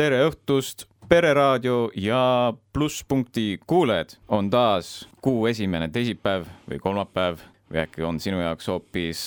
tere õhtust, Pereraadio ja Plusspunkti kuulajad, on taas kuu esimene teisipäev või kolmapäev või äkki on sinu jaoks hoopis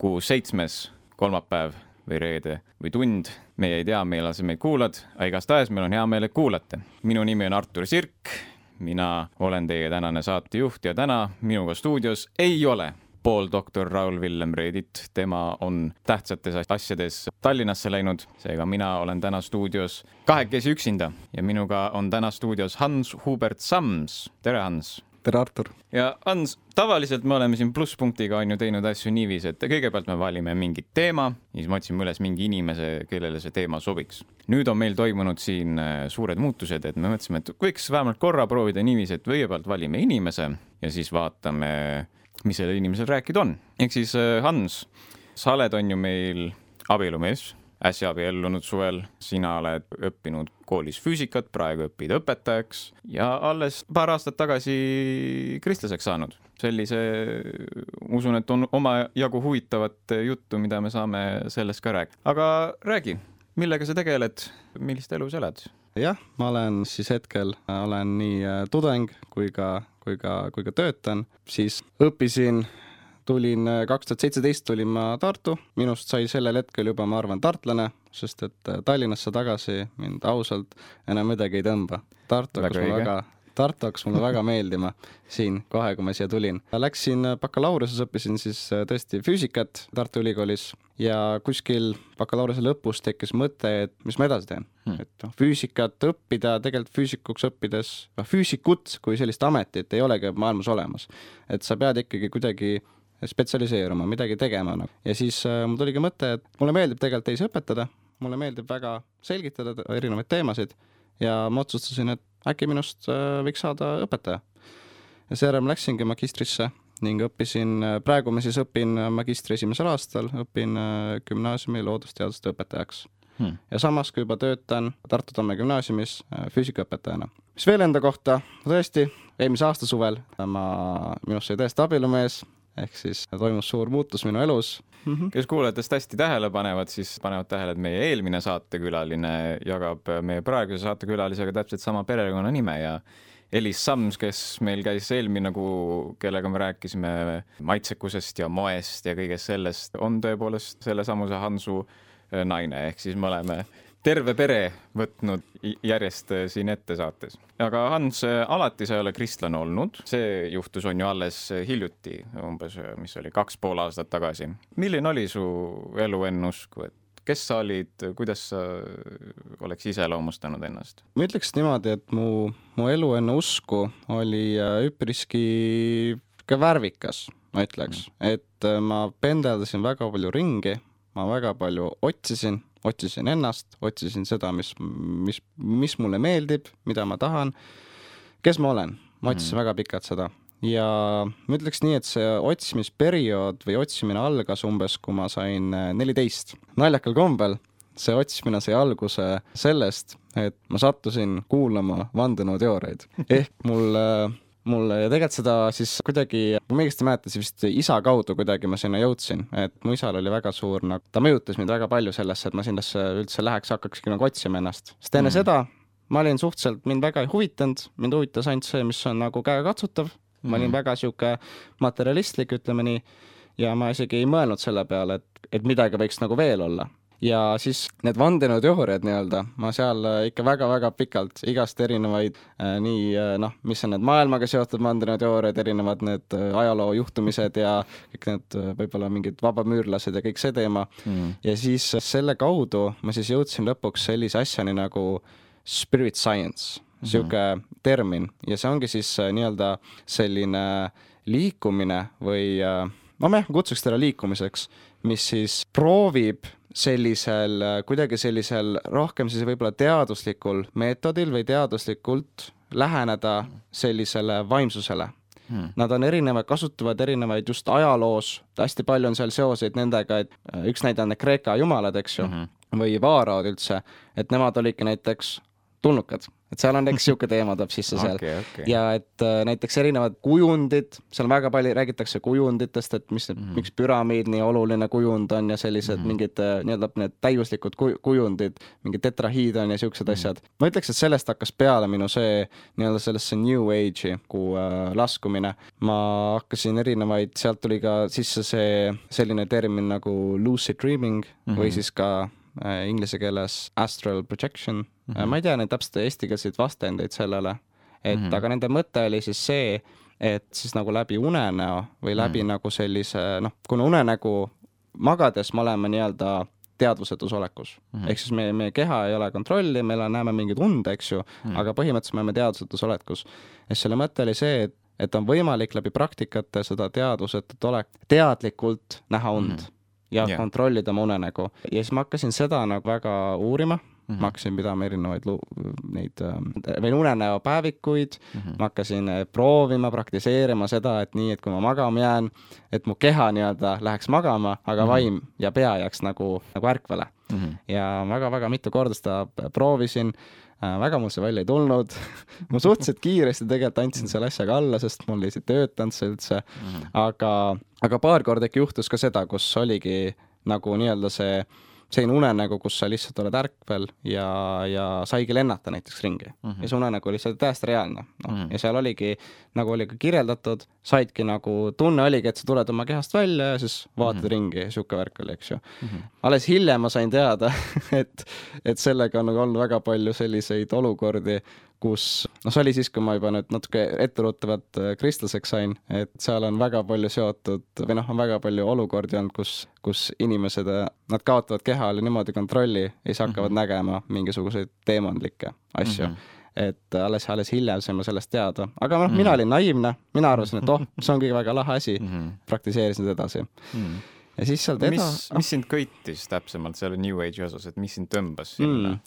kuu seitsmes kolmapäev või reede või tund. meie ei tea, millal sa meid kuulad, aga igastahes meil on hea meel, et kuulate. minu nimi on Artur Sirk, mina olen teie tänane saatejuht ja täna minuga stuudios ei ole pooldoktor Raul-Villem Reedit, tema on tähtsates asjades Tallinnasse läinud, seega mina olen täna stuudios kahekesi üksinda ja minuga on täna stuudios Hans Hubert Sams. tere, Hans! tere, Artur! ja Hans, tavaliselt me oleme siin plusspunktiga on ju teinud asju niiviisi, et kõigepealt me valime mingi teema, siis me otsime üles mingi inimese, kellele see teema sobiks. nüüd on meil toimunud siin äh, suured muutused, et me mõtlesime, et võiks vähemalt korra proovida niiviisi, et kõigepealt valime inimese ja siis vaatame mis sellel inimesel rääkida on. ehk siis äh, Hans, sa oled, on ju meil abielumees, äsja abiellunud suvel, sina oled õppinud koolis füüsikat, praegu õpid õpetajaks ja alles paar aastat tagasi kristlaseks saanud. sellise, usun, et on omajagu huvitavat juttu, mida me saame sellest ka rääkida. aga räägi, millega sa tegeled, millist elu sa elad? Jah, ma olen siis hetkel, olen nii äh, tudeng kui ka kui ka, kui ka töötan, siis õppisin, tulin äh, kaks tuhat seitseteist tulin ma Tartu, minust sai sellel hetkel juba, ma arvan, tartlane, sest et äh, Tallinnasse tagasi mind ausalt enam midagi ei tõmba. Tartu hakkas mul väga, Tartu hakkas mulle väga meeldima siin kohe, kui ma siia tulin. Läksin bakalaureuse, õppisin siis äh, tõesti füüsikat Tartu Ülikoolis ja kuskil bakalaureuse lõpus tekkis mõte, et mis ma edasi teen hmm.. et noh, füüsikat õppida, tegelikult füüsikuks õppides, noh, füüsikut kui sellist ametit ei olegi maailmas olemas. et sa pead ikkagi kuidagi spetsialiseeruma, midagi tegema nagu. ja siis äh, mul tuligi mõte, et mulle meeldib tegelikult teisi õpetada, mulle meeldib väga selgitada erinevaid teemasid ja ma otsustasin, et äkki minust äh, võiks saada õpetaja. ja seejärel ma läksingi magistrisse ning õppisin, äh, praegu ma siis õpin magistri esimesel aastal, õpin äh, gümnaasiumi loodusteaduste õpetajaks hmm.. ja samas, kui juba töötan Tartu Tamme gümnaasiumis füüsikaõpetajana. mis veel enda kohta, tõesti, eelmise aasta suvel ma, minust sai tõesti abielumees, ehk siis toimus suur muutus minu elus mm. -hmm. kes kuulajatest hästi tähele panevad, siis panevad tähele, et meie eelmine saatekülaline jagab meie praeguse saatekülalisega täpselt sama perekonnanime ja Elis Sams, kes meil käis eelmine kuu, kellega me rääkisime maitsekusest ja moest ja kõigest sellest, on tõepoolest sellesamuse Hansu naine, ehk siis me oleme terve pere võtnud järjest äh, siin ette saates. aga Hans, äh, alati sa ei ole kristlane olnud, see juhtus on ju alles äh, hiljuti, umbes, mis oli kaks pool aastat tagasi. milline oli su elu enne usku, et kes sa olid, kuidas sa oleks iseloomustanud ennast? ma ütleks niimoodi, et mu, mu elu enne usku oli üpriski ka värvikas, ma ütleks mm., et ma pendeldasin väga palju ringi, ma väga palju otsisin otsisin ennast, otsisin seda, mis, mis, mis mulle meeldib, mida ma tahan, kes ma olen, ma otsisin mm. väga pikalt seda ja ma ütleks nii, et see otsimisperiood või otsimine algas umbes, kui ma sain äh, neliteist. naljakal kombel see otsimine sai alguse sellest, et ma sattusin kuulama vandenõuteooriaid. ehk mul äh, mul ja tegelikult seda siis kuidagi, kui ma õigesti mäletan, siis vist isa kaudu kuidagi ma sinna jõudsin, et mu isal oli väga suur nagu, ta mõjutas mind väga palju sellesse, et ma sinnasse üldse läheks, hakkakski nagu otsima ennast, sest enne mm. seda ma olin suhteliselt, mind väga ei huvitanud, mind huvitas ainult see, mis on nagu käegakatsutav mm., ma olin mm. väga sihuke materialistlik, ütleme nii, ja ma isegi ei mõelnud selle peale, et, et midagi võiks nagu veel olla ja siis need vandenõuteooriad nii-öelda, ma seal äh, ikka väga-väga pikalt igast erinevaid äh, nii äh, noh, mis on need maailmaga seotud vandenõuteooriad, erinevad need äh, ajaloo juhtumised ja kõik need võib-olla mingid vabamüürlased ja kõik see teema. Mm.. ja siis selle kaudu ma siis jõudsin lõpuks sellise asjani nagu spirit science, niisugune mm -hmm. termin. Ja see ongi siis nii-öelda selline liikumine või ma jah, kutsuks teda liikumiseks, mis siis proovib sellisel, kuidagi sellisel rohkem siis võib-olla teaduslikul meetodil või teaduslikult läheneda sellisele vaimsusele hmm.. Nad on erinevad, kasutavad erinevaid just ajaloos, hästi palju on seal seoseid nendega, et üks näide on need Kreeka jumalad, eks ju mm, -hmm. või vaaraod üldse, et nemad olidki näiteks tulnukad, et seal on eks niisugune teema tuleb sisse seal okei, okei. ja et äh, näiteks erinevad kujundid, seal väga palju räägitakse kujunditest, et mis mm, -hmm. miks püramiid nii oluline kujund on ja sellised mm -hmm. mingid äh, nii-öelda need täiuslikud kuj- kujundid, mingi tetrahiidron ja siuksed mm -hmm. asjad. ma ütleks, et sellest hakkas peale minu see nii-öelda sellesse new age'i kuhu äh, laskumine. ma hakkasin erinevaid, sealt tuli ka sisse see selline termin nagu lucid dreaming mm -hmm. või siis ka äh, inglise keeles astral projection mm. -hmm. ma ei tea neid täpselt eestikeelseid vastendeid sellele, et mm -hmm. aga nende mõte oli siis see, et siis nagu läbi unenäo või läbi mm -hmm. nagu sellise noh, kuna unenägu magades me oleme nii-öelda teadvusetus olekus mm -hmm. ehk siis meie, meie keha ei ole kontrolli, me näeme mingit und, eks ju mm, -hmm. aga põhimõtteliselt me oleme teadvusetus olekus. ja selle mõte oli see, et, et on võimalik läbi praktikate seda teadvusetut olek teadlikult näha und mm -hmm. ja yeah. kontrollida oma unenägu ja siis ma hakkasin seda nagu väga uurima Mm -hmm. ma hakkasin pidama erinevaid neid või unenäopäevikuid mm, -hmm. ma hakkasin proovima, praktiseerima seda, et nii, et kui ma magama jään, et mu keha nii-öelda läheks magama, aga mm -hmm. vaim ja pea jääks nagu, nagu ärkvele mm. -hmm. ja väga-väga mitu korda seda proovisin äh,, väga mul see välja ei tulnud ma suhteliselt kiiresti tegelikult andsin selle asjaga alla, sest mul ei töötanud see üldse mm, -hmm. aga, aga paar korda ikka juhtus ka seda, kus oligi nagu nii-öelda see selline unenägu, kus sa lihtsalt oled ärkvel ja, ja saigi lennata näiteks ringi mm. -hmm. ja see unenägu oli seal täiesti reaalne, noh mm -hmm. ja seal oligi, nagu oli ka kirjeldatud, saidki nagu, tunne oligi, et sa tuled oma kehast välja ja siis vaatad mm -hmm. ringi sihuke värk oli, eks ju mm. -hmm. alles hiljem ma sain teada, et, et sellega on nagu olnud väga palju selliseid olukordi, kus, noh, see oli siis, kui ma juba nüüd natuke etteruttavalt kristlaseks sain, et seal on väga palju seotud või noh, on väga palju olukordi olnud, kus, kus inimesed, nad kaotavad keha üle niimoodi kontrolli ja siis hakkavad mm -hmm. nägema mingisuguseid teemantlikke asju mm. -hmm et alles, alles hiljem sain ma sellest teada, aga noh mm, -hmm. mina olin naiivne, mina arvasin, et oh, see ongi väga lahe asi mm, -hmm. praktiseerisin seda edasi mm. -hmm. ja siis sealt edasi. mis, mis sind köitis täpsemalt selle New Age'i osas, et mis sind tõmbas sinna mm.?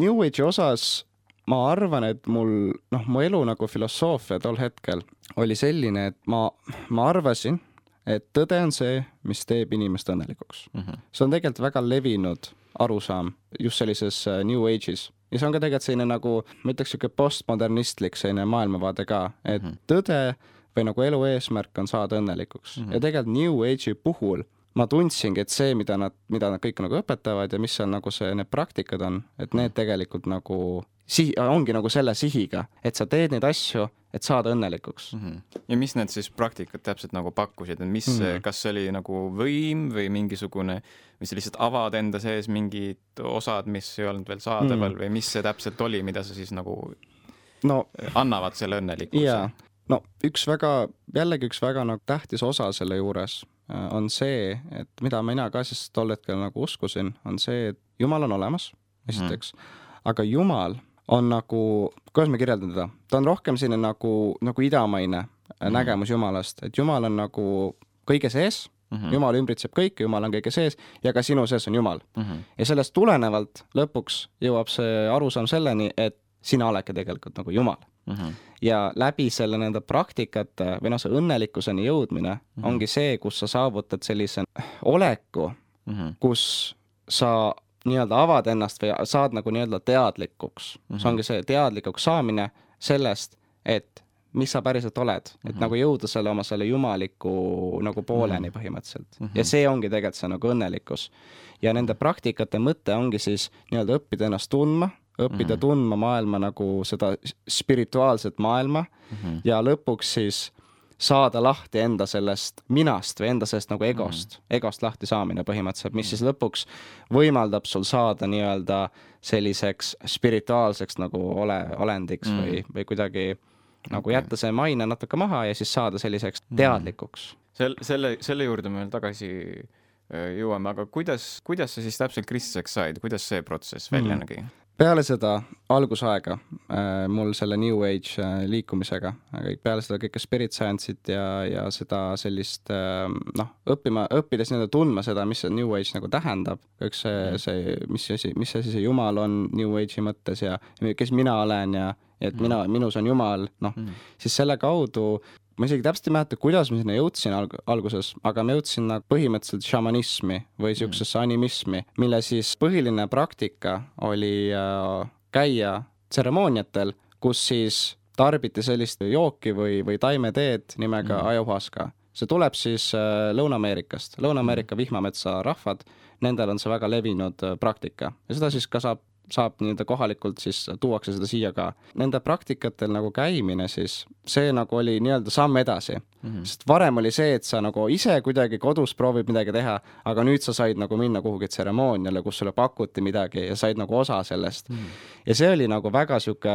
New Age'i osas ma arvan, et mul, noh, mu elu nagu filosoofia tol hetkel oli selline, et ma, ma arvasin, et tõde on see, mis teeb inimest õnnelikuks mm. -hmm. see on tegelikult väga levinud arusaam just sellises New Age'is ja see on ka tegelikult selline nagu, ma ütleks, niisugune postmodernistlik selline maailmavaade ka, et mm -hmm. tõde või nagu elu eesmärk on saada õnnelikuks mm -hmm. ja tegelikult New Age'i puhul ma tundsingi, et see, mida nad, mida nad kõik nagu õpetavad ja mis seal nagu see, need praktikad on, et need tegelikult nagu sihi, ongi nagu selle sihiga, et sa teed neid asju, et saada õnnelikuks mm. -hmm. ja mis need siis praktikad täpselt nagu pakkusid, et mis mm, -hmm. kas see oli nagu võim või mingisugune, või sa lihtsalt avad enda sees mingid osad, mis ei olnud veel saadaval mm -hmm. või mis see täpselt oli, mida sa siis nagu no annavad selle õnnelikkuse? jaa, no üks väga, jällegi üks väga nagu tähtis osa selle juures on see, et mida mina ka siis tol hetkel nagu uskusin, on see, et Jumal on olemas, esiteks mm, -hmm. aga Jumal on nagu, kuidas ma kirjeldan teda, ta on rohkem selline nagu, nagu idamaine mm -hmm. nägemus Jumalast, et Jumal on nagu kõige sees mm, -hmm. Jumal ümbritseb kõike, Jumal on kõige sees ja ka sinu sees on Jumal mm. -hmm. ja sellest tulenevalt lõpuks jõuab see arusaam selleni, et sina oledki tegelikult nagu Jumal mm. -hmm. ja läbi selle nende praktikate või noh, see õnnelikkuseni jõudmine mm -hmm. ongi see, kus sa saavutad sellise oleku mm, -hmm. kus sa nii-öelda avad ennast või saad nagu nii-öelda teadlikuks mm. -hmm. see ongi see teadlikuks saamine sellest, et mis sa päriselt oled, et mm -hmm. nagu jõuda selle oma selle jumaliku nagu pooleni mm -hmm. põhimõtteliselt mm. -hmm. ja see ongi tegelikult see nagu õnnelikkus. ja nende praktikate mõte ongi siis nii-öelda õppida ennast tundma, õppida mm -hmm. tundma maailma nagu seda spirituaalset maailma mm -hmm. ja lõpuks siis saada lahti enda sellest minast või enda sellest nagu egost mm, egost lahti saamine põhimõtteliselt, mis siis lõpuks võimaldab sul saada nii-öelda selliseks spirituaalseks nagu ole, olendiks mm või, või kuidagi nagu okay. jätta see maine natuke maha ja siis saada selliseks teadlikuks mm. -hmm. sel-, selle, selle juurde me veel tagasi jõuame, aga kuidas, kuidas sa siis täpselt kristlaseks said, kuidas see protsess välja mm nägi? Peale seda algusaega äh, mul selle New Age äh, liikumisega, kõik peale seda kõike spirit science'it ja, ja seda sellist äh, noh, õppima, õppides nii-öelda tundma seda, mis see New Age nagu tähendab, kõik see, see, mis asi, mis asi see Jumal on New Age'i mõttes ja kes mina olen ja et mina, minus on Jumal, noh. Mm., siis selle kaudu ma isegi täpselt ei mäleta, kuidas ma sinna jõudsin alg alguses, aga ma jõudsin nagu põhimõtteliselt šamanismi või siuksesse animismi, mille siis põhiline praktika oli äh, käia tseremooniatel, kus siis tarbiti sellist jooki või, või taimeteed nimega mm. ayahuasca. see tuleb siis äh, Lõuna-Ameerikast, Lõuna-Ameerika vihmametsa rahvad, nendel on see väga levinud äh, praktika ja seda siis ka saab saab nii-öelda kohalikult siis tuuakse seda siia ka. Nende praktikatel nagu käimine siis, see nagu oli nii-öelda samm edasi mm. -hmm. sest varem oli see, et sa nagu ise kuidagi kodus proovid midagi teha, aga nüüd sa said nagu minna kuhugi tseremooniale, kus sulle pakuti midagi ja said nagu osa sellest mm. -hmm. ja see oli nagu väga sihuke,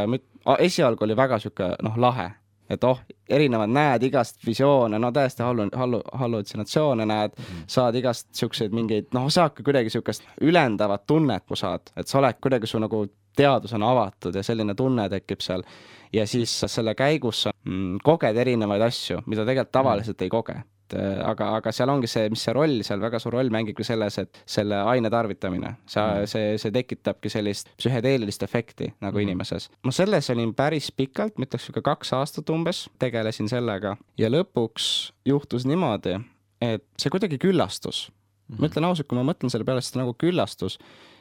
esialgu oli väga sihuke noh, lahe et oh, erinevad näed igast visioone, no täiesti hallu-, hallu-, hallutsinatsioone näed mm, -hmm. saad igast siukseid mingeid, noh, saadki kuidagi siukest ülendavat tunnet, kui saad, et sa oled kuidagi, su nagu teadus on avatud ja selline tunne tekib seal. ja siis selle käigus sa mm, koged erinevaid asju, mida tegelikult tavaliselt mm -hmm. ei koge et äh, aga, aga seal ongi see, mis see roll seal, väga suur roll mängibki selles, et selle aine tarvitamine, sa mm., see, see tekitabki sellist psühhedeelilist efekti nagu mm. inimeses. ma selles olin päris pikalt, ma ütleks sihuke kaks aastat umbes, tegelesin sellega. Ja lõpuks juhtus niimoodi, et see kuidagi küllastus. Mm.. ma ütlen ausalt, kui ma mõtlen selle peale, siis ta nagu küllastus,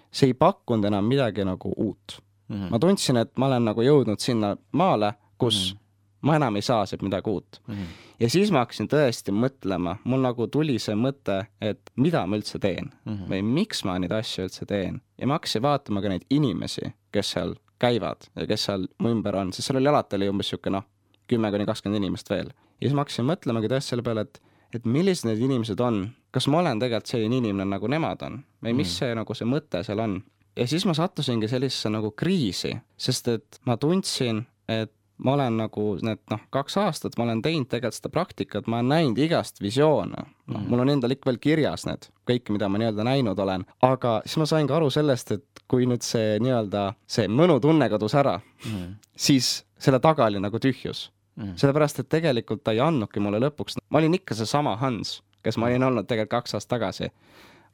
see ei pakkunud enam midagi nagu uut. Mm.. ma tundsin, et ma olen nagu jõudnud sinna maale, kus mm ma enam ei saa sealt midagi uut mm. -hmm. ja siis ma hakkasin tõesti mõtlema, mul nagu tuli see mõte, et mida ma üldse teen mm -hmm. või miks ma neid asju üldse teen ja ma hakkasin vaatama ka neid inimesi, kes seal käivad ja kes seal mu ümber on, sest seal oli alati oli umbes niisugune noh, kümme kuni kakskümmend inimest veel. ja siis ma hakkasin mõtlemagi tõesti selle peale, et, et millised need inimesed on, kas ma olen tegelikult selline inimene, nagu nemad on või mis mm -hmm. see nagu see mõte seal on. ja siis ma sattusingi sellisesse nagu kriisi, sest et ma tundsin, et ma olen nagu need noh, kaks aastat ma olen teinud tegelikult seda praktikat, ma olen näinud igast visioone, noh mm., mul on endal ikka veel kirjas need, kõik, mida ma nii-öelda näinud olen, aga siis ma sain ka aru sellest, et kui nüüd see nii-öelda see mõnutunne kadus ära mm., siis selle taga oli nagu tühjus. Mm.. sellepärast, et tegelikult ta ei andnudki mulle lõpuks, ma olin ikka seesama Hans, kes ma olin olnud tegelikult kaks aastat tagasi,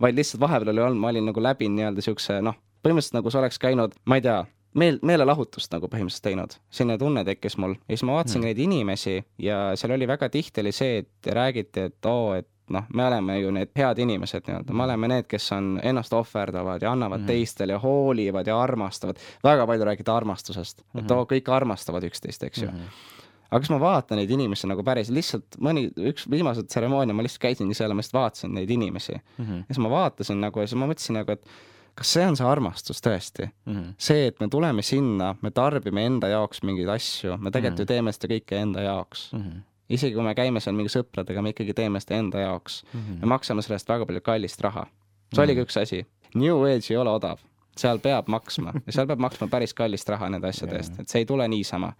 vaid lihtsalt vahepeal oli olnud, ma olin nagu läbinud nii-öelda siukse noh, põhimõtteliselt nagu sa oleks käinud, ma ei tea, meel, meelelahutust nagu põhimõtteliselt teinud, selline tunne tekkis mul ja siis ma vaatasin mm. neid inimesi ja seal oli väga tihti oli see, et räägiti, et oo, et noh, me oleme ju need head inimesed nii-öelda, me oleme need, kes on ennast ohverdavad ja annavad mm -hmm. teistele ja hoolivad ja armastavad. väga palju räägiti armastusest mm, -hmm. et oo, kõik armastavad üksteist, eks ju mm. -hmm. aga kas ma vaatan neid inimesi nagu päris lihtsalt mõni, üks viimased tseremoonia, ma lihtsalt käisingi seal ja ma lihtsalt vaatasin neid inimesi mm. -hmm. ja siis ma vaatasin nagu ja siis ma mõtlesin nagu, et kas see on see armastus tõesti mm? -hmm. see, et me tuleme sinna, me tarbime enda jaoks mingeid asju, me tegelikult mm -hmm. ju teeme seda kõike enda jaoks mm. -hmm. isegi kui me käime seal mingi sõpradega, me ikkagi teeme seda enda jaoks mm. -hmm. me maksame selle eest väga palju kallist raha. see mm -hmm. oligi üks asi. New Age ei ole odav, seal peab maksma ja seal peab maksma päris kallist raha nende asjade eest, et see ei tule niisama.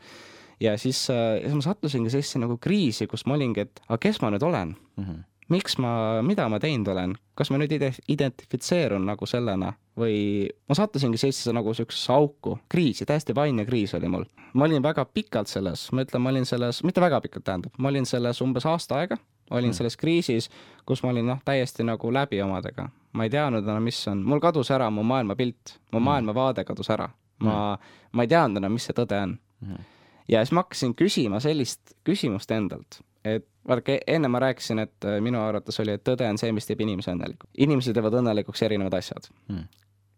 ja siis äh,, siis ma sattusingi sellisesse nagu kriisi, kus ma olingi, et aga kes ma nüüd olen mm? -hmm miks ma, mida ma teinud olen, kas ma nüüd identifitseerun nagu sellena või ma sattusingi sellisesse nagu siuksesse auku, kriisi, täiesti vaimne kriis oli mul. ma olin väga pikalt selles, ma ütlen, ma olin selles, mitte väga pikalt, tähendab, ma olin selles umbes aasta aega, olin mm. selles kriisis, kus ma olin noh, täiesti nagu läbi omadega. ma ei teadnud enam, mis on, mul kadus ära mu maailmapilt, mu mm. maailmavaade kadus ära. ma mm., ma ei teadnud enam, mis see tõde on mm. ja siis ma hakkasin küsima sellist küsimust endalt, et vaadake, enne ma rääkisin, et äh, minu arvates oli, et tõde on see, mis teeb inimese õnnelikuks. inimesed teevad õnnelikuks erinevad asjad hmm..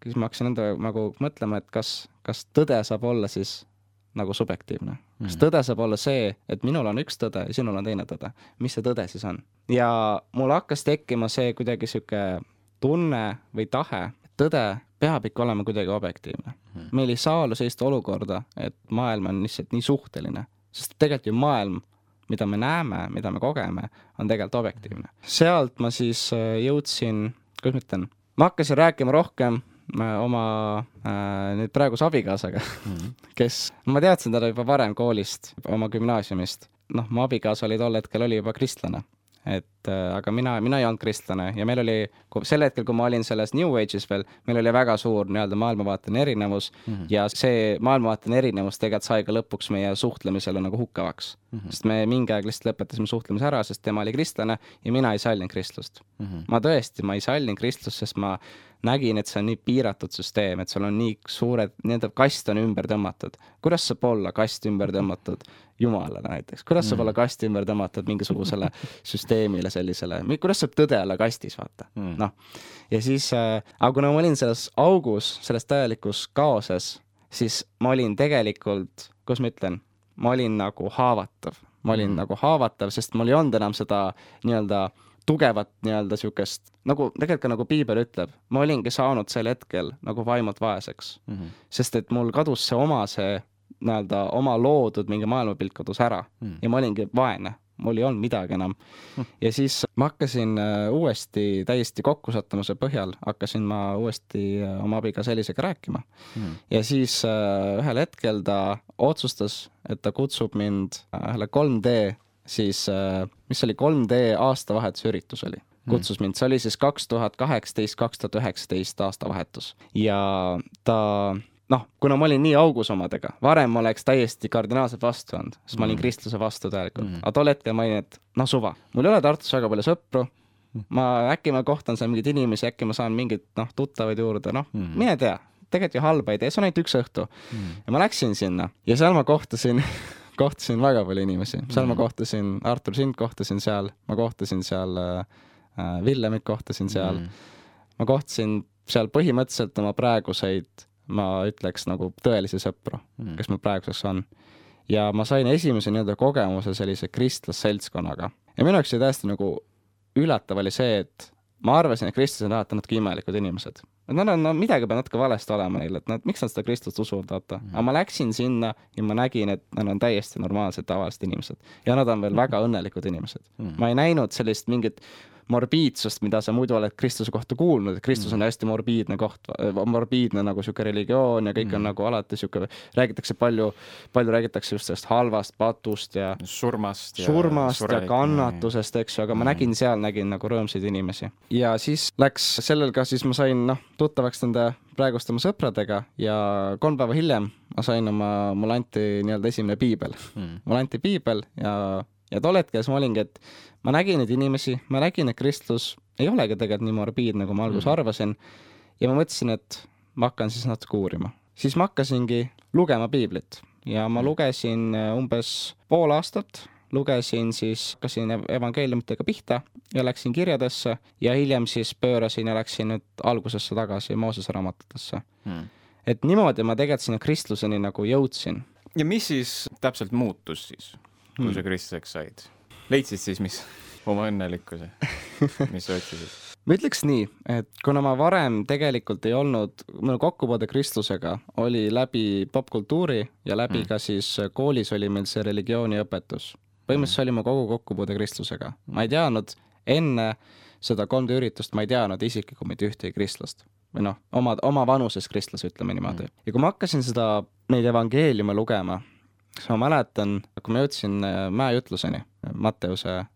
siis ma hakkasin enda nagu mõtlema, et kas, kas tõde saab olla siis nagu subjektiivne. kas hmm. tõde saab olla see, et minul on üks tõde ja sinul on teine tõde. mis see tõde siis on? ja mul hakkas tekkima see kuidagi sihuke tunne või tahe, et tõde peab ikka olema kuidagi objektiivne hmm.. meil ei saa olla sellist olukorda, et maailm on lihtsalt nii suhteline, sest tegelikult ju maailm mida me näeme, mida me kogeme, on tegelikult objektiivne. sealt ma siis äh, jõudsin, kuidas ma ütlen, ma hakkasin rääkima rohkem äh, oma äh, nüüd praeguse abikaasaga mm, -hmm. kes, ma teadsin teda juba varem koolist, oma gümnaasiumist. noh, mu abikaasa oli tol hetkel, oli juba kristlane et äh, aga mina, mina ei olnud kristlane ja meil oli, sel hetkel, kui ma olin selles New Age'is veel, meil oli väga suur nii-öelda maailmavaateline erinevus mm -hmm. ja see maailmavaateline erinevus tegelikult sai ka lõpuks meie suhtlemisele nagu hukkavaks mm. -hmm. sest me mingi aeg lihtsalt lõpetasime suhtlemise ära, sest tema oli kristlane ja mina ei sallinud kristlust mm. -hmm. ma tõesti, ma ei sallinud kristlust, sest ma nägin, et see on nii piiratud süsteem, et sul on nii suured, nii-öelda kast on ümber tõmmatud. kuidas saab olla kast ümber tõmmatud Jumalale näiteks, kuidas saab mm. olla kast ümber tõmmatud mingisugusele süsteemile sellisele, kuidas saab tõde olla kastis, vaata mm., noh. ja siis äh,, aga kuna ma olin selles augus, selles täielikus kaoses, siis ma olin tegelikult, kuidas ma ütlen, ma olin nagu haavatav, ma olin mm. nagu haavatav, sest mul ei olnud enam seda nii-öelda tugevat nii-öelda siukest, nagu tegelikult ka nagu piibel ütleb, ma olingi saanud sel hetkel nagu vaimult vaeseks mm. -hmm. sest et mul kadus see oma see nii-öelda oma loodud mingi maailmapilt kadus ära mm. ja ma olingi vaene mul ei olnud midagi enam. ja siis ma hakkasin äh, uuesti täiesti kokkusattumuse põhjal, hakkasin ma uuesti äh, oma abiga sellisega rääkima mm.. ja siis äh, ühel hetkel ta otsustas, et ta kutsub mind ühele 3D siis, mis see oli, 3D aastavahetuse üritus oli hmm. kutsus mind, see oli siis kaks tuhat kaheksateist, kaks tuhat üheksateist aastavahetus ja ta noh, kuna ma olin nii augus omadega, varem ma oleks täiesti kardinaalselt vastu olnud, sest ma olin mm. kristluse vastu täielikult mm., aga tol hetkel ma olin, et noh, suva, mul ei ole Tartus väga palju sõpru, mm. ma äkki ma kohtan seal mingeid inimesi, äkki ma saan mingeid noh, tuttavaid juurde, noh mm., mine tea, tegelikult ju halba ei tee, see on ainult üks õhtu mm.. ja ma läksin sinna ja seal ma kohtasin kohtasin väga palju inimesi, seal mm. ma kohtasin, Artur, sind kohtasin seal, ma kohtasin seal äh, äh Villemit kohtasin seal mm., ma kohtasin seal põhimõtteliselt oma praeguseid ma ütleks nagu tõelisi sõpru mm., kes mul praeguseks on. ja ma sain esimese nii-öelda kogemuse sellise kristlasseltskonnaga ja minu jaoks oli täiesti nagu üllatav oli see, et ma arvasin, et kristlased on alati natuke imelikud inimesed. et nad on, no midagi peab natuke valesti olema neil, et nad, miks nad seda kristlust usuvad, vaata aga ma läksin sinna ja ma nägin, et nad on täiesti normaalsed, tavalised inimesed. ja nad on veel mm. väga õnnelikud inimesed mm.. ma ei näinud sellist mingit morbiidsust, mida sa muidu oled Kristuse kohta kuulnud, et Kristus on mm. hästi morbiidne koht, morbiidne nagu niisugune religioon ja kõik mm. on nagu alati niisugune, räägitakse palju, palju räägitakse just sellest halvast patust ja surmast ja surmast ja kannatusest, eks ju, aga ma mm. nägin seal, nägin nagu rõõmsaid inimesi. ja siis läks sellel ka siis ma sain noh, tuttavaks nende praeguste oma sõpradega ja kolm päeva hiljem ma sain oma, mulle anti nii-öelda esimene piibel mm.. mulle anti piibel ja ja tol hetkel siis ma olingi, et ma nägin neid inimesi, ma nägin, et kristlus ei olegi tegelikult nii morbiidne, nagu ma alguses mm. arvasin. ja ma mõtlesin, et ma hakkan siis natuke uurima. siis ma hakkasingi lugema piiblit ja ma mm. lugesin äh, umbes pool aastat, lugesin siis, hakkasin evangeeliumitega pihta ja läksin kirjadesse ja hiljem siis pöörasin ja läksin nüüd algusesse tagasi Moosese raamatutesse mm.. et niimoodi ma tegelikult sinna kristluseni nagu jõudsin. ja mis siis täpselt muutus siis? Kui sa hmm. kristlaseks said? leidsid siis, mis oma õnnelikkuse, mis sa otsisid? ma ütleks nii, et kuna ma varem tegelikult ei olnud, minu kokkupuude kristlusega oli läbi popkultuuri ja läbi mm. ka siis koolis oli meil see religiooniõpetus. põhimõtteliselt see oli mu kogu kokkupuude kristlusega. ma ei teadnud enne seda 3D üritust, ma ei teadnud isiklikult mitte ühtegi kristlast või noh, oma, oma vanuses kristlasi, ütleme niimoodi mm.. ja kui ma hakkasin seda, neid evangeeliume lugema siis ma mäletan, kui ma jõudsin äh, mäejutluseni Matteuse äh,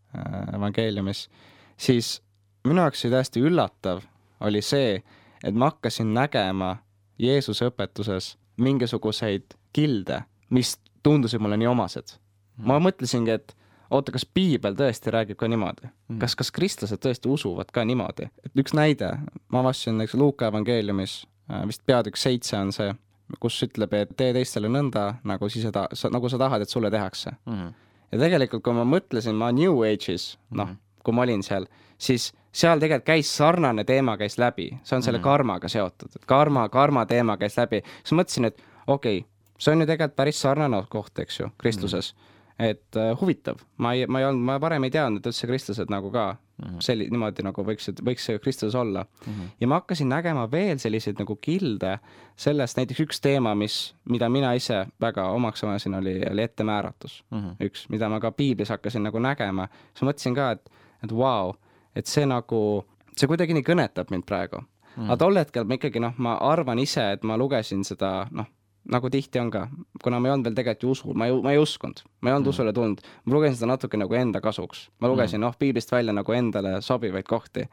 evangeeliumis, siis minu jaoks oli täiesti üllatav, oli see, et ma hakkasin nägema Jeesuse õpetuses mingisuguseid kilde, mis tundusid mulle nii omased. ma mhm. mõtlesingi, et oota, kas piibel tõesti räägib ka niimoodi? Mhm. kas, kas kristlased tõesti usuvad ka niimoodi? et üks näide, ma avastasin näiteks Luuka evangeeliumis, äh, vist peatükk seitse on see, kus ütleb, et tee teistele nõnda, nagu siis seda, nagu sa tahad, et sulle tehakse mm. -hmm. ja tegelikult, kui ma mõtlesin, ma New Age'is, noh -hmm., kui ma olin seal, siis seal tegelikult käis sarnane teema käis läbi, see on selle mm -hmm. karmaga seotud, et karma, karma teema käis läbi, siis mõtlesin, et okei okay,, see on ju tegelikult päris sarnane koht, eks ju, kristluses mm. -hmm et uh, huvitav, ma ei, ma ei olnud, ma varem ei teadnud üldse kristlased nagu ka mm -hmm. selli-, niimoodi nagu võiks, võiks kristluses olla mm. -hmm. ja ma hakkasin nägema veel selliseid nagu kilde sellest, näiteks üks teema, mis, mida mina ise väga omaks omasin, oli, oli ettemääratus mm. -hmm. üks, mida ma ka piiblis hakkasin nagu nägema, siis mõtlesin ka, et, et vau wow,, et see nagu, see kuidagi nii kõnetab mind praegu mm. -hmm. aga tol hetkel ma ikkagi noh, ma arvan ise, et ma lugesin seda noh nagu tihti on ka, kuna ma ei olnud veel tegelikult ju usul, ma ei, ma ei uskunud, ma ei olnud mm. usule tulnud, ma lugesin seda natuke nagu enda kasuks, ma lugesin mm. noh, piiblist välja nagu endale sobivaid kohti.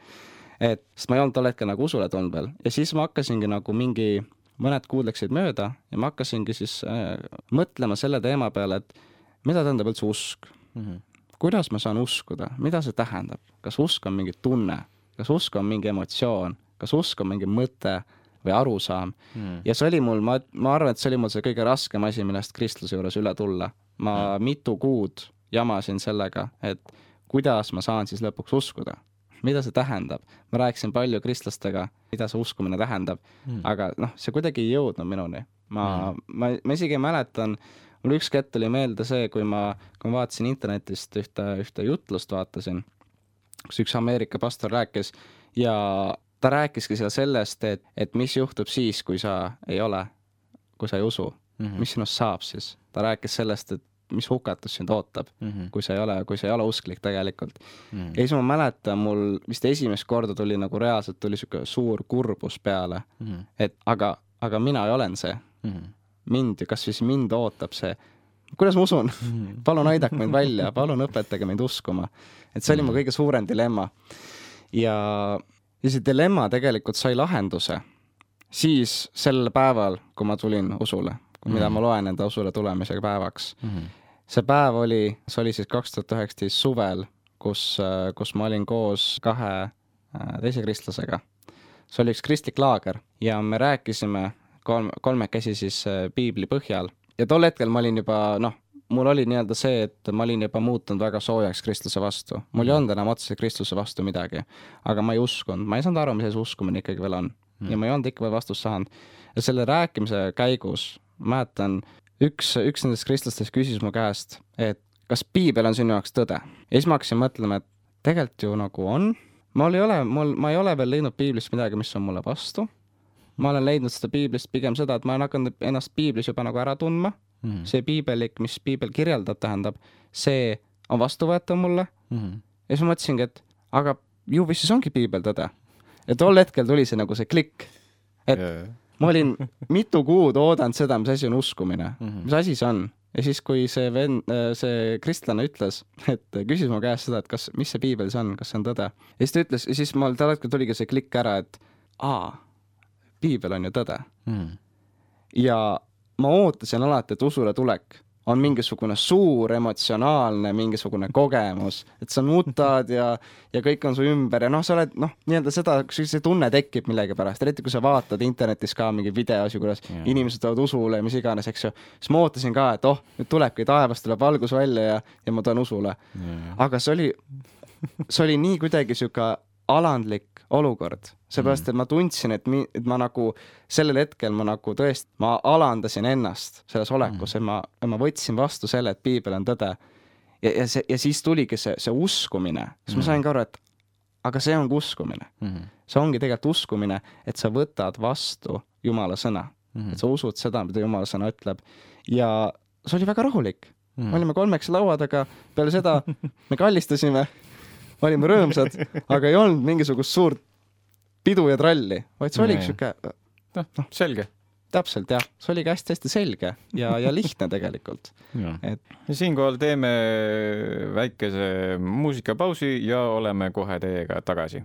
et, sest ma ei olnud tol hetkel nagu usule tulnud veel ja siis ma hakkasingi nagu mingi, mõned kuud läksid mööda ja ma hakkasingi siis äh, mõtlema selle teema peale, et mida tähendab üldse usk mm. -hmm. kuidas ma saan uskuda, mida see tähendab, kas usk on mingi tunne, kas usk on mingi emotsioon, kas usk on mingi mõte või arusaam mm.. ja see oli mul, ma, ma arvan, et see oli mul see kõige raskem asi, millest kristluse juures üle tulla. ma mm. mitu kuud jamasin sellega, et kuidas ma saan siis lõpuks uskuda mida see tähendab. ma rääkisin palju kristlastega, mida see uskumine tähendab mm., aga noh, see kuidagi ei jõudnud minuni. ma mm., ma, ma isegi mäletan, mul üks hetk tuli meelde see, kui ma, kui ma vaatasin internetist ühte, ühte jutlust vaatasin, kus üks Ameerika pastor rääkis ja ta rääkiski seal sellest, et, et mis juhtub siis, kui sa ei ole, kui sa ei usu mm, -hmm. mis sinust saab siis. ta rääkis sellest, et mis hukatus sind ootab mm, -hmm. kui sa ei ole, kui sa ei ole usklik tegelikult mm. -hmm. ja siis ma mäletan, mul vist esimest korda tuli nagu reaalselt tuli sihuke suur kurbus peale mm, -hmm. et aga, aga mina olen see mm. -hmm. mind, kas siis mind ootab see, kuidas ma usun -hmm. palun aidake mind välja, palun õpetage mind uskuma. et see oli mu kõige suurem dilemma. ja, ja see dilemma tegelikult sai lahenduse siis sel päeval, kui ma tulin usule mm, -hmm. mida ma loen enda usule tulemise päevaks mm. -hmm. see päev oli, see oli siis kaks tuhat üheksateist suvel, kus, kus ma olin koos kahe äh, teise kristlasega. see oli üks kristlik laager ja me rääkisime kolm, kolmekesi siis äh, piibli põhjal ja tol hetkel ma olin juba noh, mul oli nii-öelda see, et ma olin juba muutunud väga soojaks kristluse vastu. mul ei olnud enam otseselt kristluse vastu midagi, aga ma ei uskunud, ma ei saanud aru, mis asi uskumine ikkagi veel on ja ma ei olnud ikka veel vastust saanud. ja selle rääkimise käigus mäletan, üks, üks nendest kristlastest küsis mu käest, et kas piibel on sinu jaoks tõde? ja siis ma hakkasin mõtlema, et tegelikult ju nagu on. mul ei ole, mul, ma ei ole veel leidnud piiblist midagi, mis on mulle vastu. ma olen leidnud seda piiblist pigem seda, et ma olen hakanud ennast piiblis juba nagu ära tundma mm. -hmm. see piibelik, mis piibel kirjeldab, tähendab, see on vastuvõetav mulle mm. -hmm. ja siis ma mõtlesingi, et aga ju vist siis ongi piibel tõde ja tol hetkel tuli see nagu see klikk, et yeah. ma olin mitu kuud oodanud seda, mis asi on uskumine mm, -hmm. mis asi see on. ja siis, kui see vend, see kristlane ütles, et küsis mu käest seda, et kas, mis see piibel siis on, kas see on tõde. ja siis ta ütles, ja siis mul tol hetkel tuligi see klikk ära, et aa, piibel on ju tõde mm. ja ma ootasin alati, et usule tulek on mingisugune suur emotsionaalne mingisugune kogemus, et sa nutad ja, ja kõik on su ümber ja noh, sa oled noh, nii-öelda seda, see tunne tekib millegipärast, eriti kui sa vaatad internetis ka mingeid videosi, kuidas yeah. inimesed tulevad usule ja mis iganes, eks ju. siis ma ootasin ka, et oh, nüüd tulebki taevast tuleb valgus välja ja, ja ma tulen usule yeah.. aga see oli, see oli nii kuidagi sihuke alandlik olukord, seepärast mm. et ma tundsin, et mi-, et ma nagu sellel hetkel ma nagu tõesti, ma alandasin ennast selles olekus mm., et ma, ma võtsin vastu selle, et piibel on tõde. ja, ja see, ja siis tuligi see, see uskumine, siis mm. ma sain ka aru, et aga see ongi uskumine mm.. see ongi tegelikult uskumine, et sa võtad vastu Jumala sõna mm., et sa usud seda, mida Jumala sõna ütleb ja see oli väga rahulik mm.. me olime kolmekesi laua taga, peale seda me kallistasime olime rõõmsad, aga ei olnud mingisugust suurt pidu ja tralli, vaid see oligi sihuke noh, noh, selge. Täpselt jah, see oligi hästi-hästi selge ja, ja lihtne tegelikult. et siinkohal teeme väikese muusikapausi ja oleme kohe teiega tagasi.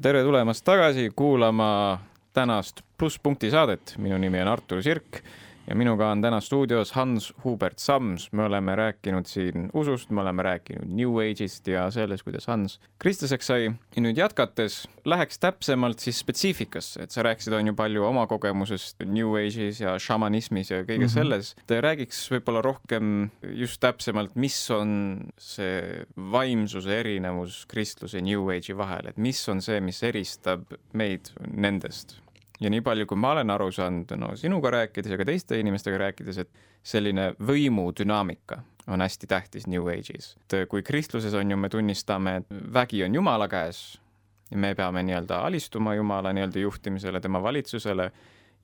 Tere tulemast tagasi kuulama tänast plusspunkti saadet. minu nimi on Artur Sirk ja minuga on täna stuudios Hans Hubert Sams. me oleme rääkinud siin usust, me oleme rääkinud New Age'ist ja sellest, kuidas Hans kristlaseks sai. ja nüüd jätkates läheks täpsemalt siis spetsiifikasse, et sa rääkisid, on ju palju oma kogemusest New Age'is ja šamanismis ja kõige mm -hmm. selles. räägiks võib-olla rohkem just täpsemalt, mis on see vaimsuse erinevus kristluse ja New Age'i vahel, et mis on see, mis eristab meid nendest ja nii palju, kui ma olen aru saanud, no sinuga rääkides ja ka teiste inimestega rääkides, et selline võimudünaamika on hästi tähtis New Age'is. et kui kristluses on ju, me tunnistame, et vägi on Jumala käes ja me peame nii-öelda alistuma Jumala nii-öelda juhtimisele, tema valitsusele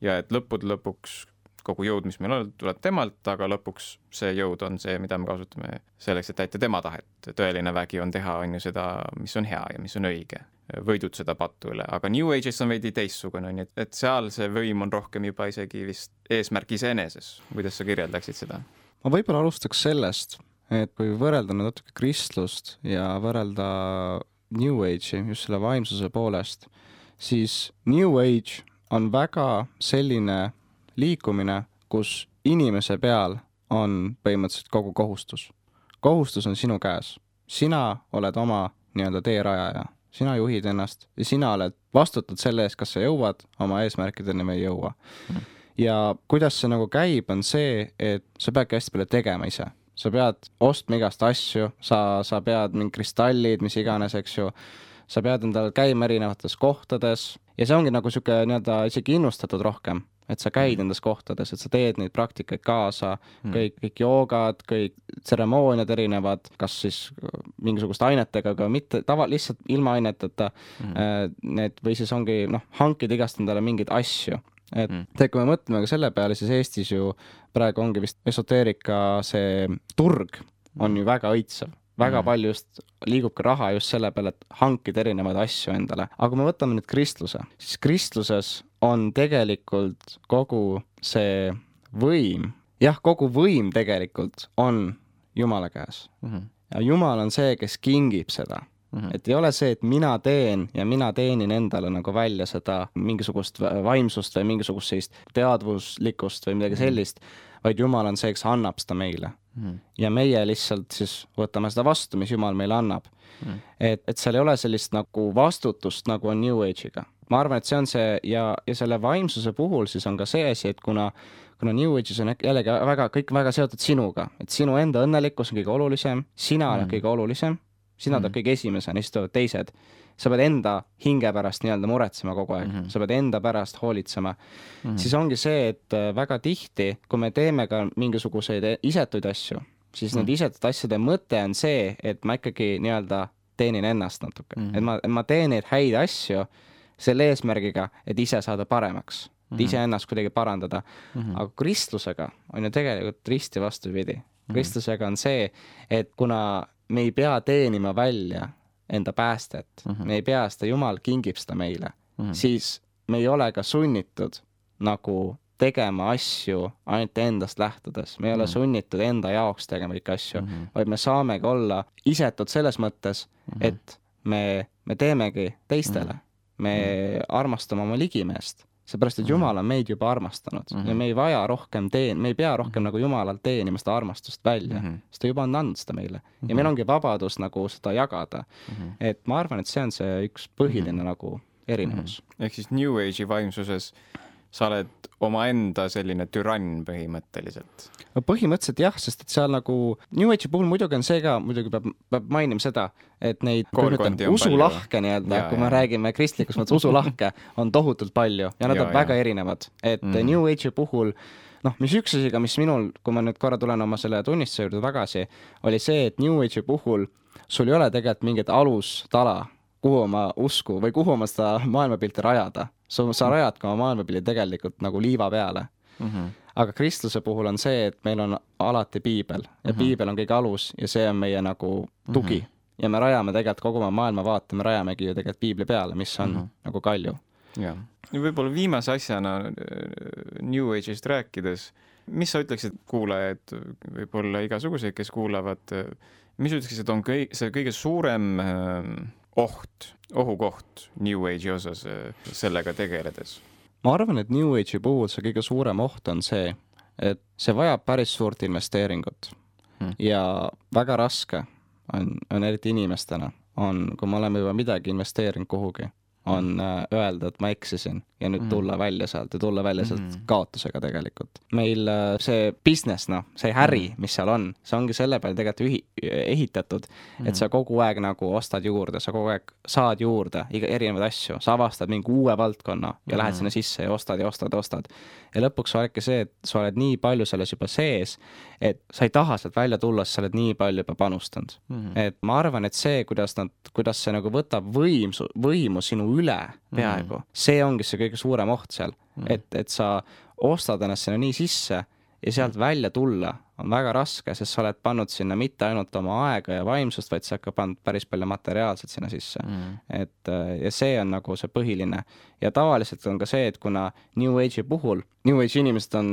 ja et lõppude lõpuks kogu jõud, mis meil on, tuleb temalt, aga lõpuks see jõud on see, mida me kasutame selleks, et täita tema tahet. tõeline vägi on teha, on ju seda, mis on hea ja mis on õige võidutseda pattu üle, aga New Age'is on veidi teistsugune, nii et, et seal see võim on rohkem juba isegi vist eesmärk iseeneses. kuidas sa kirjeldaksid seda? ma võib-olla alustaks sellest, et kui võrrelda nüüd natuke kristlust ja võrrelda New Age'i just selle vaimsuse poolest, siis New Age on väga selline liikumine, kus inimese peal on põhimõtteliselt kogu kohustus. kohustus on sinu käes, sina oled oma nii-öelda teerajaja sina juhid ennast ja sina oled, vastutad selle eest, kas sa jõuad oma eesmärkideni või ei jõua. Mm.. ja kuidas see nagu käib, on see, et sa peadki hästi palju tegema ise. sa pead ostma igast asju, sa, sa pead mingid kristallid, mis iganes, eks ju, sa pead endal käima erinevates kohtades ja see ongi nagu niisugune nii-öelda isegi innustatud rohkem et sa käid nendes kohtades, et sa teed neid praktikaid kaasa mm., kõik, kõik joogad, kõik tseremooniad erinevad, kas siis mingisuguste ainetega, aga mitte tava, lihtsalt ilma aineteta mm.. Need või siis ongi noh, hankida igast endale mingeid asju et mm. te, kui me mõtleme ka selle peale, siis Eestis ju praegu ongi vist esoteerika see turg on mm. ju väga õitsev väga mm. palju just liigub ka raha just selle peale, et hankida erinevaid asju endale. aga kui me võtame nüüd kristluse, siis kristluses on tegelikult kogu see võim, jah, kogu võim tegelikult on Jumala käes mm. -hmm. ja Jumal on see, kes kingib seda Mm -hmm. et ei ole see, et mina teen ja mina teenin endale nagu välja seda mingisugust vaimsust või mingisugust sellist teadvuslikkust või midagi mhm. sellist, vaid Jumal on see, kes annab seda meile. Mm.. ja meie lihtsalt siis võtame seda vastu, mis Jumal meile annab. Mm.. et, et seal ei ole sellist nagu vastutust, nagu on New Age'iga. Ma arvan, et see on see ja, ja selle vaimsuse puhul siis on ka see asi, et kuna, kuna New Age'is on jällegi väga, kõik väga seotud sinuga, et sinu enda õnnelikkus on kõige olulisem, sina oled mm. kõige olulisem, sina oled mm. kõige esimesena, siis tulevad teised. sa pead enda hinge pärast nii-öelda muretsema kogu aeg mm, -hmm. sa pead enda pärast hoolitsema mm. -hmm. siis ongi see, et äh, väga tihti, kui me teeme ka mingisuguseid isetuid asju, siis mm -hmm. nende isetute asjade mõte on see, et ma ikkagi nii-öelda teenin ennast natuke mm, -hmm. et ma, ma teen neid häid asju selle eesmärgiga, et ise saada paremaks mm, -hmm. iseennast kuidagi parandada mm. -hmm. aga kristlusega on ju tegelikult risti vastupidi. -hmm. kristlusega on see, et kuna me ei pea teenima välja enda päästet mm, -hmm. me ei pea seda, Jumal kingib seda meile mm, -hmm. siis me ei ole ka sunnitud nagu tegema asju ainult endast lähtudes, me ei mm -hmm. ole mhm. sunnitud enda jaoks tegema kõiki asju mm, -hmm. vaid me saamegi olla isetud selles mõttes mm, -hmm. et me, me teemegi teistele mm. -hmm me mm. armastame oma ligimeest, seepärast et mm. Jumal on meid juba armastanud mm -hmm. ja me ei vaja rohkem teen-, me ei pea rohkem nagu Jumalalt teenima seda armastust välja mm, -hmm. sest ta juba on andnud seda meile mm. -hmm. ja meil ongi vabadus nagu seda jagada mm. -hmm. et ma arvan, et see on see üks põhiline mm -hmm. nagu erinevus mm. -hmm. ehk siis New Age'i vaimsuses sa oled omaenda selline türann põhimõtteliselt? No põhimõtteliselt jah, sest et seal nagu New Age'i puhul muidugi on see ka, muidugi peab, peab mainima seda, et neid usulahke nii-öelda, kui me räägime kristlikus mõttes usulahke, on tohutult palju ja nad ja, on ja. väga erinevad, et mm. New Age'i puhul noh, mis üks asi ka, mis minul, kui ma nüüd korra tulen oma selle tunnistuse juurde tagasi, oli see, et New Age'i puhul sul ei ole tegelikult mingit alustala kuhu oma usku või kuhu oma seda maailmapilti rajada. sa, sa rajadki oma maailmapildi tegelikult nagu liiva peale mm. -hmm. aga kristluse puhul on see, et meil on alati piibel ja mm -hmm. piibel on kõige alus ja see on meie nagu tugi mm. -hmm. ja me rajame tegelikult kogu oma maailmavaate, me rajamegi ju tegelikult piibli peale, mis on mm -hmm. nagu kalju. jah, ja võib-olla viimase asjana äh, New Age'ist rääkides, mis sa ütleksid kuulajaid, võib-olla igasuguseid, kes kuulavad, mis ütleksid, et on kõi-, see kõige suurem äh, oht, ohukoht New Age'i osas äh, sellega tegeledes? ma arvan, et New Age'i puhul see kõige suurem oht on see, et see vajab päris suurt investeeringut hmm. ja väga raske on, on eriti inimestena, on, kui me oleme juba midagi investeerinud kuhugi, on hmm. äh, öelda, et ma eksisin ja nüüd mm. tulla välja sealt ja tulla välja sealt mm. kaotusega tegelikult. meil äh, see business, noh, see äri, mm. mis seal on, see ongi selle peale tegelikult ühi-, ehitatud, et sa kogu aeg nagu ostad juurde, sa kogu aeg saad juurde iga, erinevaid asju, sa avastad mingi uue valdkonna ja mm. lähed sinna sisse ja ostad ja ostad ja ostad. ja lõpuks olebki see, et sa oled nii palju selles juba sees, et sa ei taha sealt välja tulla, sest sa oled nii palju juba panustanud mm.. et ma arvan, et see, kuidas nad, kuidas see nagu võtab võimsu, võimu sinu üle peaaegu mm., see ongi see kõige suurem oht seal mm., et, et sa ostad ennast sinna nii sisse ja sealt mm. välja tulla on väga raske, sest sa oled pannud sinna mitte ainult oma aega ja vaimsust, vaid sa oled ka pannud päris palju materiaalset sinna sisse mm.. et ja see on nagu see põhiline. ja tavaliselt on ka see, et kuna New Age'i puhul, New Age'i inimesed on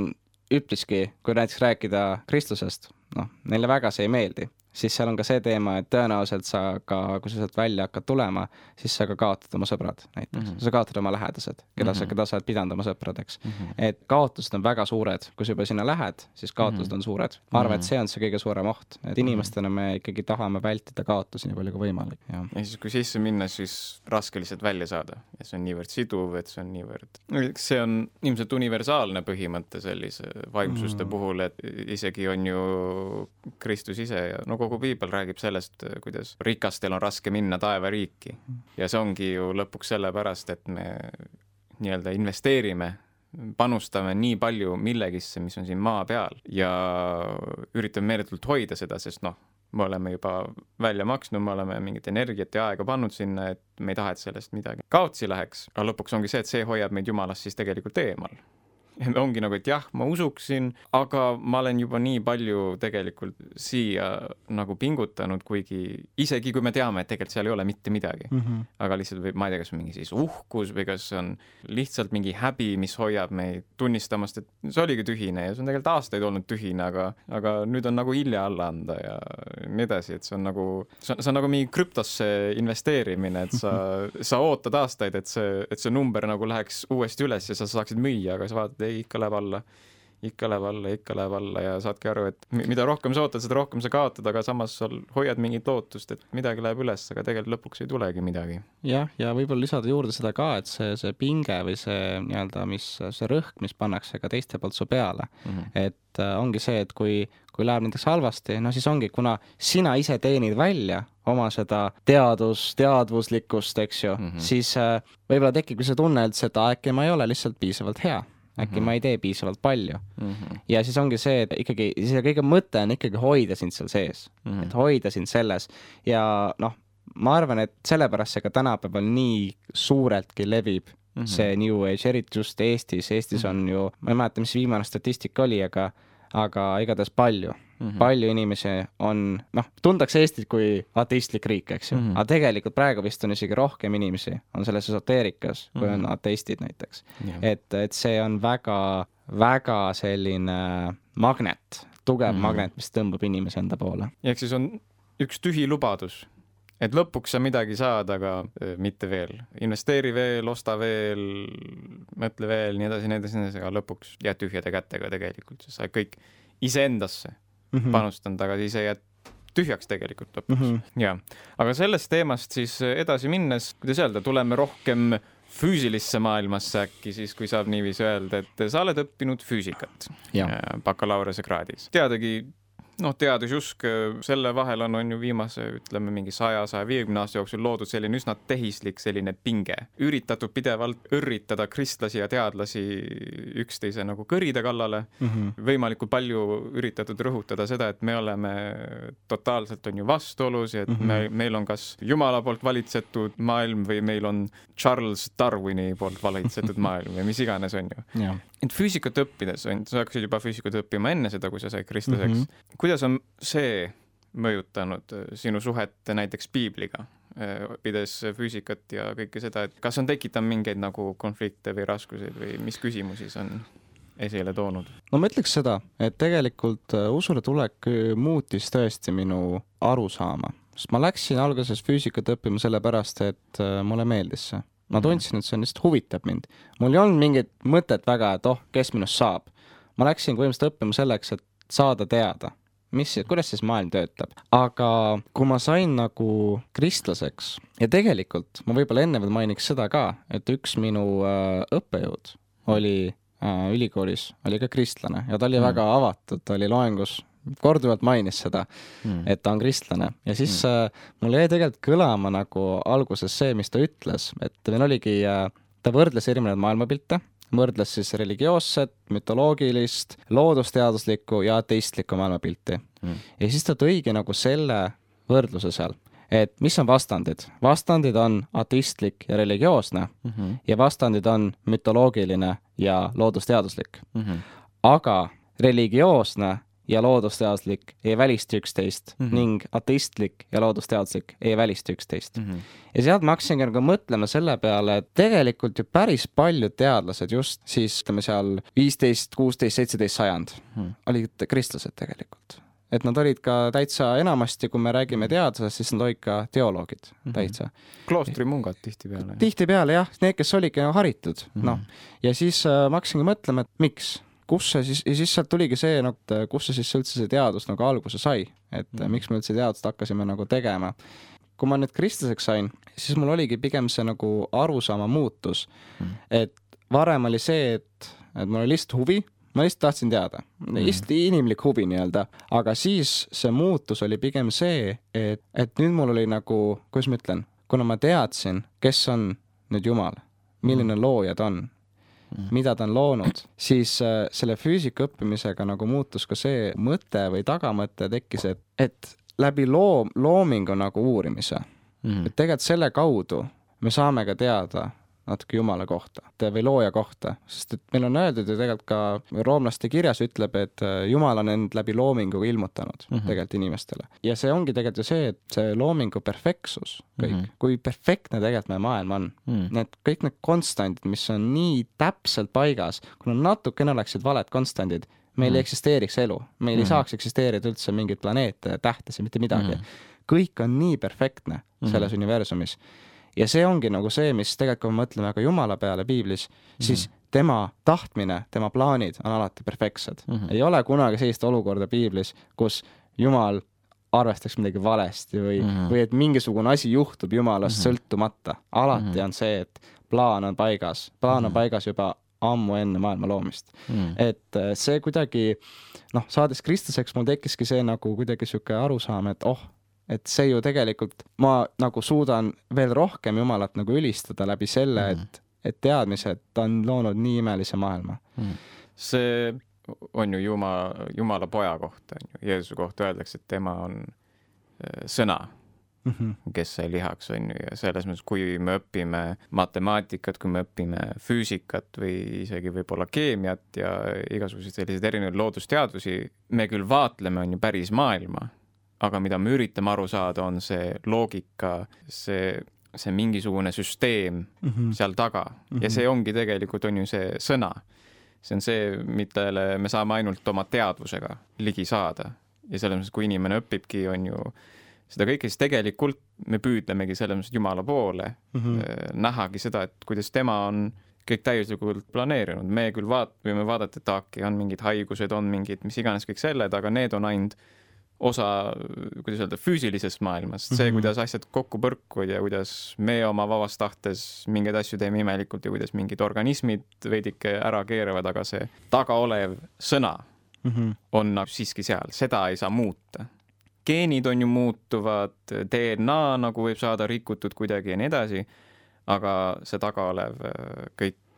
üpriski, kui näiteks rääkida kristlusest, noh, neile väga see ei meeldi siis seal on ka see teema, et tõenäoliselt sa ka, kui sa sealt välja hakkad tulema, siis sa ka kaotad oma sõbrad näiteks mm, -hmm. sa kaotad oma lähedased, keda mm -hmm. sa, keda sa oled pidanud oma sõpradeks mm. -hmm. et kaotused on väga suured, kui sa juba sinna lähed, siis kaotused mm -hmm. on suured. ma arvan, et mhm. see on see kõige suurem oht, et inimestena me ikkagi tahame vältida kaotusi nii palju kui võimalik, jah. ja siis, kui sisse minna, siis raske lihtsalt välja saada ja see on niivõrd siduv, et see on niivõrd, see on ilmselt universaalne põhimõte sellise vaimsuste mm -hmm. puhul, et isegi on ju Kristus ise ja no kogu piibel räägib sellest, kuidas rikastel on raske minna taevariiki. ja see ongi ju lõpuks sellepärast, et me nii-öelda investeerime, panustame nii palju millegisse, mis on siin maa peal ja üritame meeletult hoida seda, sest noh, me oleme juba välja maksnud, me oleme mingit energiat ja aega pannud sinna, et me ei taha, et sellest midagi kaotsi läheks, aga lõpuks ongi see, et see hoiab meid jumalast siis tegelikult eemal ongi nagu, et jah, ma usuksin, aga ma olen juba nii palju tegelikult siia nagu pingutanud, kuigi isegi kui me teame, et tegelikult seal ei ole mitte midagi mm. -hmm. aga lihtsalt või ma ei tea, kas mingi siis uhkus või kas on lihtsalt mingi häbi, mis hoiab meid tunnistamast, et see oligi tühine ja see on tegelikult aastaid olnud tühine, aga, aga nüüd on nagu hilja alla anda ja nii edasi, et see on nagu, see on, see on nagu mingi krüptosse investeerimine, et sa, sa ootad aastaid, et see, et see number nagu läheks uuesti üles ja sa saaksid müüa, aga sa vaatad, ei, ikka läheb alla ikka läheb alla, ikka läheb alla ja saadki aru, et mida rohkem sa ootad, seda rohkem sa kaotad, aga samas sa hoiad mingit lootust, et midagi läheb üles, aga tegelikult lõpuks ei tulegi midagi. jah, ja võib-olla lisada juurde seda ka, et see, see pinge või see nii-öelda, mis, see rõhk, mis pannakse ka teiste poolt su peale mm, -hmm. et äh, ongi see, et kui, kui läheb näiteks halvasti, no siis ongi, kuna sina ise teenid välja oma seda teadus, teadvuslikkust, eks ju mm, -hmm. siis äh, võib-olla tekibki see tunne, et seda äkki ma ei ole lihtsalt piisavalt hea äkki mm -hmm. ma ei tee piisavalt palju mm. -hmm. ja siis ongi see, et ikkagi, see kõige mõte on ikkagi hoida sind seal sees mm, -hmm. et hoida sind selles ja noh, ma arvan, et sellepärast see ka tänapäeval nii suureltki levib mm, -hmm. see New Age, eriti just Eestis, Eestis mm -hmm. on ju, ma ei mäleta, mis viimane statistika oli, aga aga igatahes palju mm, -hmm. palju inimesi on, noh, tuntakse Eestit kui ateistlik riik, eks ju mm, -hmm. aga tegelikult praegu vist on isegi rohkem inimesi, on selles esoteerikas, kui mm -hmm. on mhm. ateistid näiteks yeah.. et, et see on väga, väga selline magnet, tugev mm -hmm. magnet, mis tõmbab inimese enda poole. ehk siis on üks tühi lubadus et lõpuks sa midagi saad, aga mitte veel. investeeri veel, osta veel, mõtle veel, nii edasi, nii edasi, nii edasi, aga lõpuks jääd tühjade kätega tegelikult, sest sa kõik iseendasse mm -hmm. panustanud, aga siis ei jää tühjaks tegelikult lõpuks mm. -hmm. ja, aga sellest teemast siis edasi minnes, kuidas öelda, tuleme rohkem füüsilisse maailmasse äkki siis, kui saab niiviisi öelda, et sa oled õppinud füüsikat bakalaureusekraadis. teadagi noh, teadususk, selle vahel on, on ju viimase, ütleme mingi saja, saja viiekümne aasta jooksul loodud selline üsna tehislik selline pinge, üritatud pidevalt õrritada kristlasi ja teadlasi üksteise nagu kõride kallale mm, -hmm. võimalikult palju üritatud rõhutada seda, et me oleme totaalselt on ju vastuolus ja et mm -hmm. me, meil on kas Jumala poolt valitsetud maailm või meil on Charles Darwini poolt valitsetud maailm või mis iganes, on ju. Et füüsikat õppides, on, sa hakkasid juba füüsikat õppima enne seda, kui sa said kristlaseks mm. -hmm kuidas on see mõjutanud äh, sinu suhet näiteks piibliga, äh, õppides füüsikat ja kõike seda, et kas on tekitanud mingeid nagu konflikte või raskuseid või mis küsimusi see on esile toonud? no ma ütleks seda, et tegelikult äh, usule tulek muutis tõesti minu arusaama, sest ma läksin alguses füüsikat õppima sellepärast, et mulle meeldis see. Ma mhm. tundsin, et see on lihtsalt huvitab mind. mul ei olnud mingit mõtet väga, et oh, kes minust saab. ma läksin põhimõtteliselt õppima selleks, et saada teada mis, kuidas siis maailm töötab. aga kui ma sain nagu kristlaseks ja tegelikult ma võib-olla enne veel mainiks seda ka, et üks minu äh, õppejõud oli äh, ülikoolis, oli ka kristlane ja ta oli mm. väga avatud, ta oli loengus korduvalt mainis seda mm., et ta on kristlane ja siis mm. äh, mul jäi tegelikult kõlama nagu alguses see, mis ta ütles, et meil oligi äh,, ta võrdles erinevaid maailmapilte võrdles siis religioosset, mütoloogilist, loodusteaduslikku ja ateistlikku maailmapilti mm.. ja siis ta tõigi nagu selle võrdluse seal, et mis on vastandid. vastandid on ateistlik ja religioosne mm -hmm. ja vastandid on mütoloogiline ja loodusteaduslik mm. -hmm. aga religioosne ja loodusteaduslik ei välista üksteist mm -hmm. ning ateistlik ja loodusteaduslik ei välista üksteist mm. -hmm. ja sealt ma hakkasingi nagu mõtlema selle peale, et tegelikult ju päris paljud teadlased just siis ütleme seal viisteist, kuusteist, seitseteist sajand mm -hmm. olid kristlased tegelikult et nad olid ka täitsa enamasti, kui me räägime teadusest, siis nad olid ka teoloogid mm -hmm. täitsa. kloostrimungad tihtipeale. tihtipeale jah, need, kes olidki haritud mm, -hmm. noh. ja siis äh, ma hakkasingi mõtlema, et miks kus see siis, ja siis sealt tuligi see, noh, et kus see siis üldse see teadus nagu alguse sai, et mm. miks me üldse teadust hakkasime nagu tegema. kui ma nüüd kristlaseks sain, siis mul oligi pigem see nagu arusaama muutus mm., et varem oli see, et, et mul oli lihtsalt huvi, ma lihtsalt tahtsin teada mm., lihtsalt inimlik huvi nii-öelda, aga siis see muutus oli pigem see, et, et nüüd mul oli nagu, kuidas ma ütlen, kuna ma teadsin, kes on nüüd Jumal, milline mm. looja ta on. Mida ta on loonud, siis äh, selle füüsika õppimisega nagu muutus ka see mõte või tagamõte tekkis, et, et läbi loo, loomingu nagu uurimise. Mm., et tegelikult selle kaudu me saame ka teada natuke Jumala kohta või looja kohta, sest et meil on öeldud ju tegelikult ka roomlaste kirjas ütleb, et äh, Jumal on end läbi loomingu ilmutanud mm -hmm. tegelikult inimestele. ja see ongi tegelikult ju see, et see loomingu perfektsus, kõik mm, -hmm. kui perfektne tegelikult meie maailm on mm. -hmm. Need kõik need konstandid, mis on nii täpselt paigas, kui nad natukene oleksid valed konstandid, meil mm. ei eksisteeriks elu, meil mm. ei saaks eksisteerida üldse mingeid planeete, tähtesid, mitte midagi mm.. kõik on nii perfektne selles mm. universumis ja see ongi nagu see, mis tegelikult, kui me mõtleme ka Jumala peale piiblis, siis mm -hmm. tema tahtmine, tema plaanid on alati perfektsed mm. -hmm. ei ole kunagi sellist olukorda piiblis, kus Jumal arvestaks midagi valesti või mm, -hmm. või et mingisugune asi juhtub Jumalast mm -hmm. sõltumata. alati mm -hmm. on see, et plaan on paigas, plaan mm -hmm. on paigas juba ammu enne maailma loomist mm.. et äh, see kuidagi, noh, saades kristlaseks, mul tekkiski see nagu kuidagi niisugune arusaam, et oh, et see ju tegelikult, ma nagu suudan veel rohkem Jumalat nagu ülistada läbi selle mm., et, et teadmise, et ta on loonud nii imelise maailma. Mm.. see on ju Jumala, Jumala poja kohta, on ju, Jeesuse kohta öeldakse, et tema on äh, sõna mm, -hmm. kes sai lihaks, on ju, ja selles mõttes, kui me õpime matemaatikat, kui me õpime füüsikat või isegi võib-olla keemiat ja igasuguseid selliseid erinevaid loodusteadusi, me küll vaatleme, on ju, päris maailma aga mida me üritame aru saada, on see loogika, see, see mingisugune süsteem mm -hmm. seal taga mm -hmm. ja mhm. see ongi tegelikult, on ju see sõna. see on see, millele me saame ainult oma teadvusega ligi saada ja selles mõttes, kui inimene õpibki, on ju seda kõike, siis tegelikult me püüdlemegi selles mõttes Jumala poole mm -hmm. nähagi seda, et kuidas tema on kõik täiuslikult planeerinud, me küll vaat-, võime vaadata, et okei, on mingid haigused, on mingid mis iganes kõik selled, aga need on ainult osa, kuidas öelda, füüsilisest maailmast, see, mhm. kuidas asjad kokku põrkuvad ja kuidas me oma vabas tahtes mingeid asju teeme imelikult ja kuidas mingid organismid veidike ära keeravad, aga see tagaolev sõna mm -hmm. on nagu siiski seal, seda ei saa muuta. geenid on ju muutuvad, DNA nagu võib saada rikutud kuidagi ja nii edasi, aga see tagaolev äh,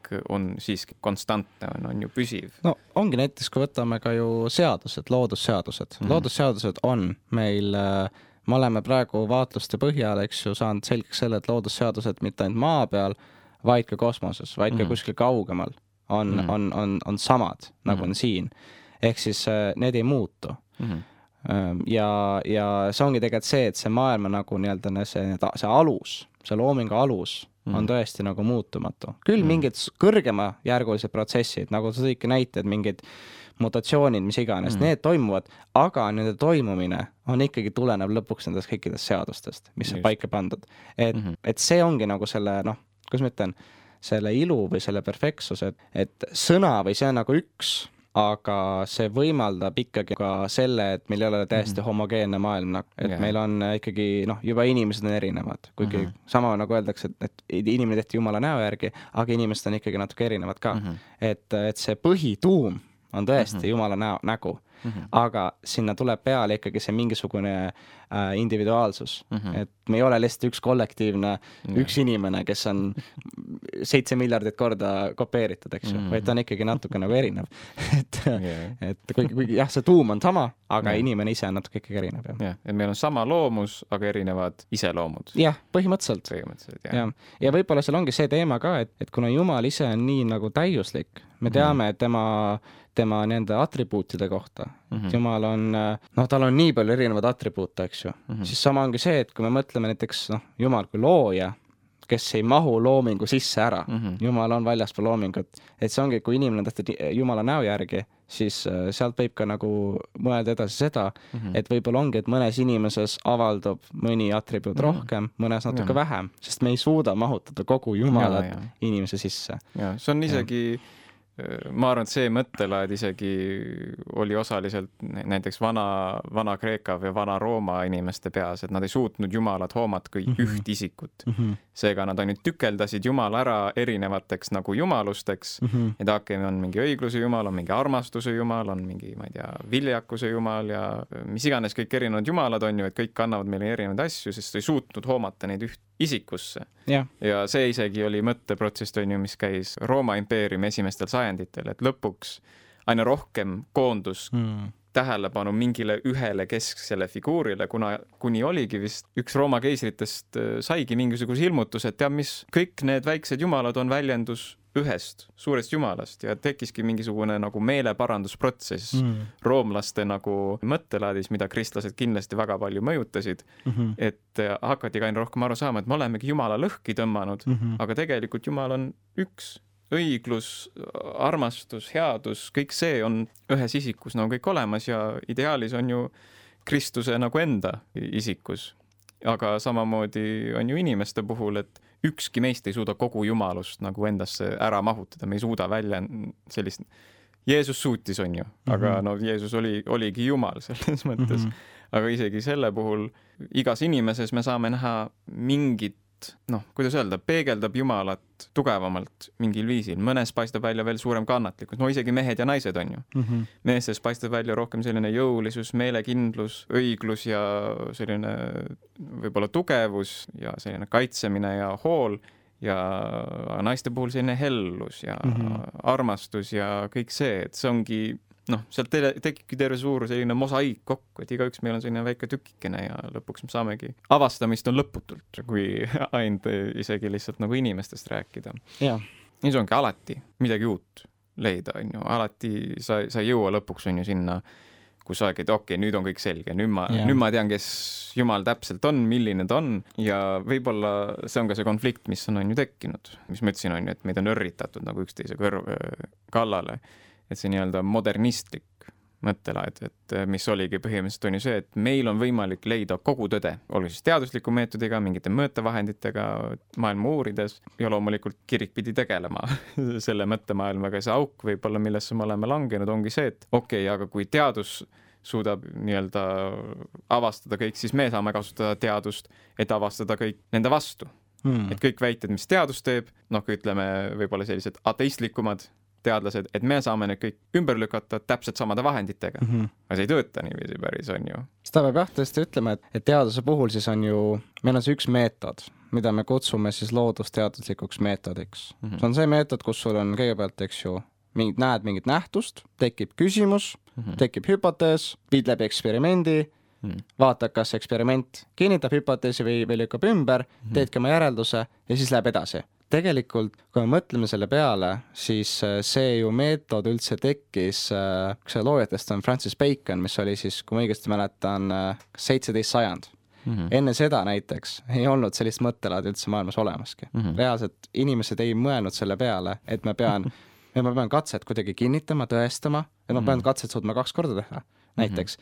kõik on siiski konstantne, on, on ju püsiv. no ongi näiteks, kui võtame ka ju seadused, loodusseadused mm, -hmm. loodusseadused on meil äh, me oleme praegu vaatluste põhjal, eks ju, saanud selgeks selle, et loodusseadused mitte ainult maa peal, vaid ka kosmoses, vaid ka mm -hmm. kuskil kaugemal on mm, on, on, on samad, nagu mm on siin. ehk siis äh, need ei muutu mm. ja, ja see ongi tegelikult see, et see maailma nagu nii-öelda see, see alus, see loomingu alus. On tõesti nagu muutumatu. küll mm. mingid kõrgemajärgulised protsessid, nagu sa tõidki näited, mingid mutatsioonid, mis iganes mm., need toimuvad, aga nende toimumine on ikkagi, tuleneb lõpuks nendest kõikidest seadustest, mis Just. on paika pandud. et mm, -hmm. et see ongi nagu selle noh, kuidas ma ütlen selle ilu või selle perfektsuse, et sõna või see on nagu üks, aga see võimaldab ikkagi ka selle, et meil ei ole täiesti mm -hmm. homogeenne maailm, noh, et yeah. meil on ikkagi noh, juba inimesed on erinevad, kuigi mm -hmm. sama nagu öeldakse, et, et inimene tehti jumala näo järgi, aga inimesed on ikkagi natuke erinevad ka mm. -hmm. et, et see põhituum on tõesti mm -hmm. jumala näo, nägu mm, -hmm. aga sinna tuleb peale ikkagi see mingisugune äh, individuaalsus mm, -hmm. et me ei ole lihtsalt üks kollektiivne mm, -hmm. üks inimene, kes on seitse miljardit korda kopeeritud, eks ju mm, -hmm. vaid ta on ikkagi natuke nagu erinev et yeah., et kuigi, kuigi jah, see tuum on sama, aga yeah. inimene ise on natuke ikkagi erinev, jah. jah, et meil on sama loomus, aga erinevad iseloomud. jah, põhimõtteliselt. põhimõtteliselt, jah. ja, ja võib-olla seal ongi see teema ka, et, et kuna Jumal ise on nii nagu täiuslik, me teame mm, -hmm. et tema tema nende atribuutide kohta mm. -hmm. jumal on, noh, tal on nii palju erinevaid atribuute, eks ju mm. -hmm. siis sama ongi see, et kui me mõtleme näiteks noh, jumal kui looja, kes ei mahu loomingu sisse ära mm, -hmm. jumal on väljaspool loomingut, et see ongi, kui inimene on tehtud jumala näo järgi, siis äh, sealt võib ka nagu mõelda edasi seda mm, -hmm. et võib-olla ongi, et mõnes inimeses avaldub mõni atribuut mm -hmm. rohkem, mõnes natuke ja. vähem, sest me ei suuda mahutada kogu jumalat ja, ja. inimese sisse. ja see on isegi ja ma arvan, et see mõttelaad isegi oli osaliselt näiteks vana, Vana-Kreeka või Vana-Rooma inimeste peas, et nad ei suutnud Jumalat hoomata kui mm -hmm. üht isikut mm. -hmm. seega nad ainult tükeldasid Jumala ära erinevateks nagu jumalusteks mm, -hmm. et okay,, on mingi õigluse Jumal, on mingi armastuse Jumal, on mingi, ma ei tea, viljakuse Jumal ja mis iganes kõik erinevad jumalad on ju, et kõik annavad meile erinevaid asju, sest ei suutnud hoomata neid üht isikusse. ja see isegi oli mõtteprotsess, on ju, mis käis Rooma impeeriumi esimestel sajanditel, et lõpuks aina rohkem koondus mm. tähelepanu mingile ühele kesksele figuurile, kuna kuni oligi vist üks Rooma keisritest äh, saigi mingisuguse ilmutuse, et tead mis, kõik need väiksed jumalad on väljendus ühest suurest jumalast ja tekkiski mingisugune nagu meeleparandusprotsess mm. roomlaste nagu mõttelaadis, mida kristlased kindlasti väga palju mõjutasid mm. -hmm. et äh, hakati ka aina rohkem aru saama, et me olemegi Jumala lõhki tõmmanud mm, -hmm. aga tegelikult Jumal on üks õiglus, armastus, headus, kõik see on ühes isikus nagu kõik olemas ja ideaalis on ju Kristuse nagu enda isikus. aga samamoodi on ju inimeste puhul, et ükski meist ei suuda kogu jumalust nagu endasse ära mahutada, me ei suuda välja sellist, Jeesus suutis, on ju, aga mm -hmm. no Jeesus oli, oligi Jumal selles mõttes mm. -hmm. aga isegi selle puhul igas inimeses me saame näha mingit noh, kuidas öelda, peegeldab Jumalat tugevamalt mingil viisil, mõnes paistab välja veel suurem kannatlikkus, no isegi mehed ja naised on ju mm. -hmm. meestes paistab välja rohkem selline jõulisus, meelekindlus, õiglus ja selline võib-olla tugevus ja selline kaitsemine ja hool ja naiste puhul selline hellus ja mm -hmm. armastus ja kõik see, et see ongi noh, sealt tekibki terve suur selline mosaiik kokku, et igaüks meil on selline väike tükikene ja lõpuks me saamegi, avastamist on lõputult, kui ainult isegi lihtsalt nagu inimestest rääkida. ja siis ongi alati midagi uut leida, on ju, alati sa, sa ei jõua lõpuks, on ju, sinna, kus sa et okei okay,, nüüd on kõik selge, nüüd ma, nüüd ma tean, kes Jumal täpselt on, milline ta on. Ja võib-olla see on ka see konflikt, mis on, on ju tekkinud, mis ma ütlesin, on ju, et meid on ürritatud nagu üksteise kõrv, kallale et see nii-öelda modernistlik mõttelaad, et äh, mis oligi põhimõtteliselt on ju see, et meil on võimalik leida kogu tõde, olgu siis teadusliku meetodiga, mingite mõõtevahenditega maailma uurides ja loomulikult kirik pidi tegelema selle mõttemaailmaga, see auk võib-olla, millesse me oleme langenud, ongi see, et okei okay,, aga kui teadus suudab nii-öelda avastada kõik, siis me saame kasutada teadust, et avastada kõik nende vastu. Hmm.. et kõik väited, mis teadus teeb, noh, ütleme võib-olla sellised ateistlikumad teadlased, et me saame need kõik ümber lükata täpselt samade vahenditega. mm. -hmm. aga see ei tööta niiviisi päris, on ju. seda peab jah tõesti ütlema, et, et teaduse puhul siis on ju, meil on see üks meetod, mida me kutsume siis loodusteaduslikuks meetodiks mm. -hmm. see on see meetod, kus sul on kõigepealt, eks ju, mingit, näed mingit nähtust, tekib küsimus mm. -hmm. tekib hüpotees, viid läbi eksperimendi. -hmm. vaatad, kas eksperiment kinnitab hüpoteesi või, või lükkab ümber. -hmm. teedki oma järelduse ja siis läheb edasi tegelikult, kui me mõtleme selle peale, siis äh, see ju meetod üldse tekkis, üks loojatest on Francis Bacon, mis oli siis, kui ma õigesti mäletan, kas seitseteist sajand. Mhm. enne seda näiteks ei olnud sellist mõttelaadi üldse maailmas olemaski mm. Mhm. -hmm. reaalselt inimesed ei mõelnud selle peale, et ma pean, et ma pean katset kuidagi kinnitama, tõestama, et ma pean katset suutma kaks korda teha näiteks.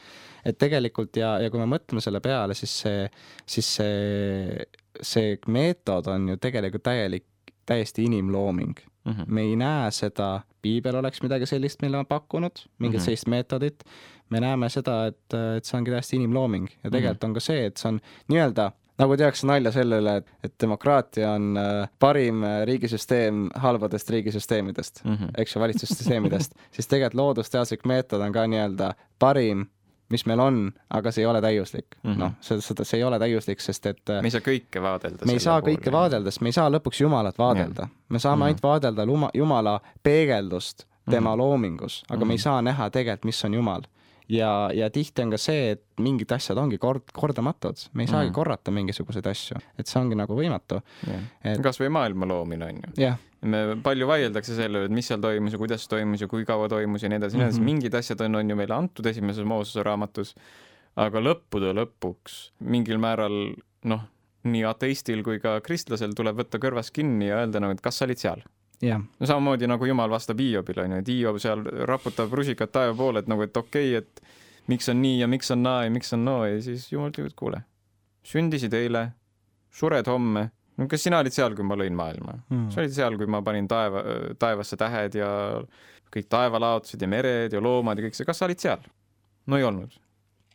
et tegelikult ja, ja kui me mõtleme selle peale, siis see, siis see, see meetod on ju tegelikult täielik, täiesti inimlooming. Mhm. me ei näe seda, piibel oleks midagi sellist meile pakkunud, mingit mm -hmm. sellist meetodit. me näeme seda, et, et see ongi täiesti inimlooming ja tegelikult mm -hmm. on ka see, et see on nii-öelda nagu tehakse nalja selle üle, et, et demokraatia on äh, parim äh, riigisüsteem halbadest riigisüsteemidest mm, Mhm. -hmm. eks ju, valitsussüsteemidest, siis tegelikult loodusteaduslik meetod on ka nii-öelda parim, mis meil on, aga see ei ole täiuslik mm. -hmm.. noh, seda, seda, see ei ole täiuslik, sest et äh, me ei saa kõike vaadelda. me ei saa kõike. vaadelda, sest me ei saa lõpuks Jumalat vaadelda. me saame Mhm. ainult vaadelda luma, Jumala peegeldust tema loomingus, aga me ei Mhm. saa näha tegelikult, mis on Jumal. ja, ja tihti on ka see, et mingid asjad ongi kord, kordamatud, me ei saagi Mhm. korrata mingisuguseid asju, et see ongi nagu võimatu. Et- kasvõi maailma loomine on ju. jah, me palju vaieldakse selle üle, et mis seal toimus ja kuidas toimus ja kui kaua toimus ja nii edasi, nii edasi, Mhm. mingid asjad on, on ju meile antud esimeses Moosese raamatus, aga lõppude lõpuks mingil määral noh, nii ateistil kui ka kristlasel tuleb võtta kõrvast kinni ja öelda nagu, et kas sa olid seal. jah, no samamoodi nagu Jumal vastab Hiiobile onju, et Hiob seal raputab rusikat taeva poole, et nagu, et okei okay,, et miks on nii ja miks on naa ja miks on noo ja siis Jumal ütleb, et kuule, sündisid eile, sured homme, no kas sina olid seal, kui ma lõin maailma Mm. sa olid seal, kui ma panin taeva, taevasse tähed ja kõik taevalaotused ja mered ja loomad ja kõik see, kas sa olid seal? no ei olnud.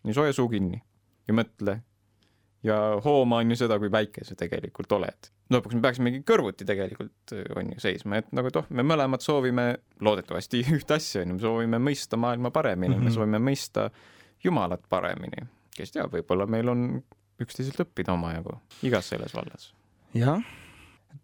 nii soe suu kinni ja mõtle. ja hooma on ju seda, kui väike sa tegelikult oled. lõpuks me peaksimegi kõrvuti tegelikult on ju seisma, et nagu, et oh, me mõlemad soovime loodetavasti ühte asja, on ju, me soovime mõista maailma paremini mm, -hmm. me Mhm. soovime mõista Jumalat paremini. kes teab, võib-olla meil on üksteiselt õppida omajagu igas selles vallas. jah,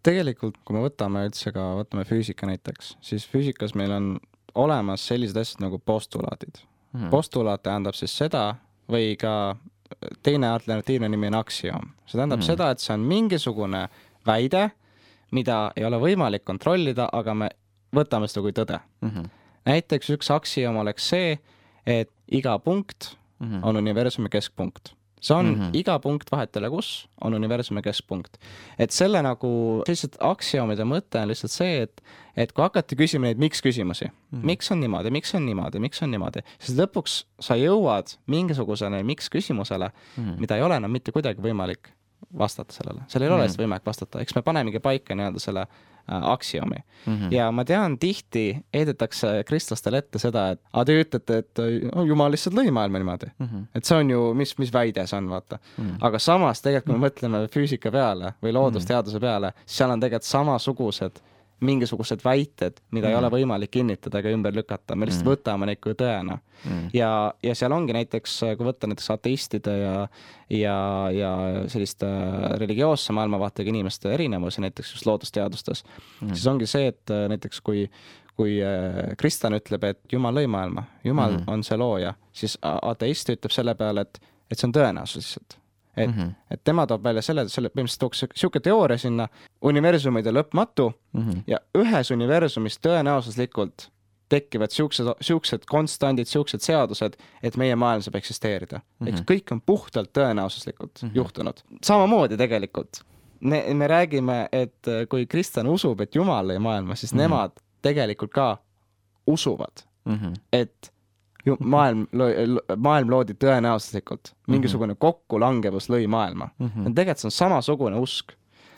tegelikult kui me võtame üldse ka, võtame füüsika näiteks, siis füüsikas meil on olemas sellised asjad nagu postulaadid Mhm. postulaat tähendab siis seda või ka teine alternatiivne nimi on aksiom. see tähendab mm. seda, et see on mingisugune väide, mida ei ole võimalik kontrollida, aga me võtame seda kui tõde. Mhm. näiteks üks aksiom oleks see, et iga punkt Mhm. on universumi keskpunkt. See on mm. -hmm. iga punkt, vahet ei ole kus, on universumi keskpunkt. et selle nagu, sellised aksiomide mõte on lihtsalt see, et, et kui hakati küsima neid miks küsimusi mm. -hmm. miks on niimoodi, miks on niimoodi, miks on niimoodi, siis lõpuks sa jõuad mingisugusele miks küsimusele, Mhm. mida ei ole enam mitte kuidagi võimalik vastata sellele, seal ei ole Mhm. lihtsalt võimalik vastata, eks me panemegi paika nii-öelda selle äh, aksiomi Mhm. ja ma tean, tihti heidetakse kristlastele ette seda, et aga te ütlete, et oh, jumal lihtsalt lõi maailma niimoodi. Mhm. et see on ju, mis, mis väide see on, vaata. Mhm. aga samas tegelikult, kui me mõtleme füüsika peale või loodusteaduse peale, siis seal on tegelikult samasugused mingisugused väited, mida mm. ei ole võimalik kinnitada ega ümber lükata, me lihtsalt mm. võtame neid kui tõena Mhm. ja, ja seal ongi näiteks, kui võtta näiteks ateistide ja, ja, ja selliste religioosse maailmavaatega inimeste erinevusi näiteks just loodusteadustes mm., siis ongi see, et äh, näiteks kui, kui äh, kristlane ütleb, et Jumal lõi maailma, Jumal mm. On see looja, siis ateist ütleb selle peale, et, et see on tõenäosus lihtsalt. Et mm. -hmm. et tema toob välja selle, selle põhimõtteliselt tooks niisugune teooria sinna, universumid on lõpmatu Mhm. ja ühes universumis tõenäosuslikult tekivad siuksed, siuksed konstandid, siuksed seadused, et meie maailm saab eksisteerida mm. -hmm. eks kõik on puhtalt tõenäosuslikult mm -hmm. juhtunud. samamoodi tegelikult me, me räägime, et äh, kui kristlane usub, et Jumal lõi maailma, siis mm. -hmm. nemad tegelikult ka usuvad, Mhm. et ju, maailm, maailm loodi tõenäosuslikult, mingisugune kokkulangevus lõi maailma mm. Mhm. -hmm. tegelikult see on samasugune usk,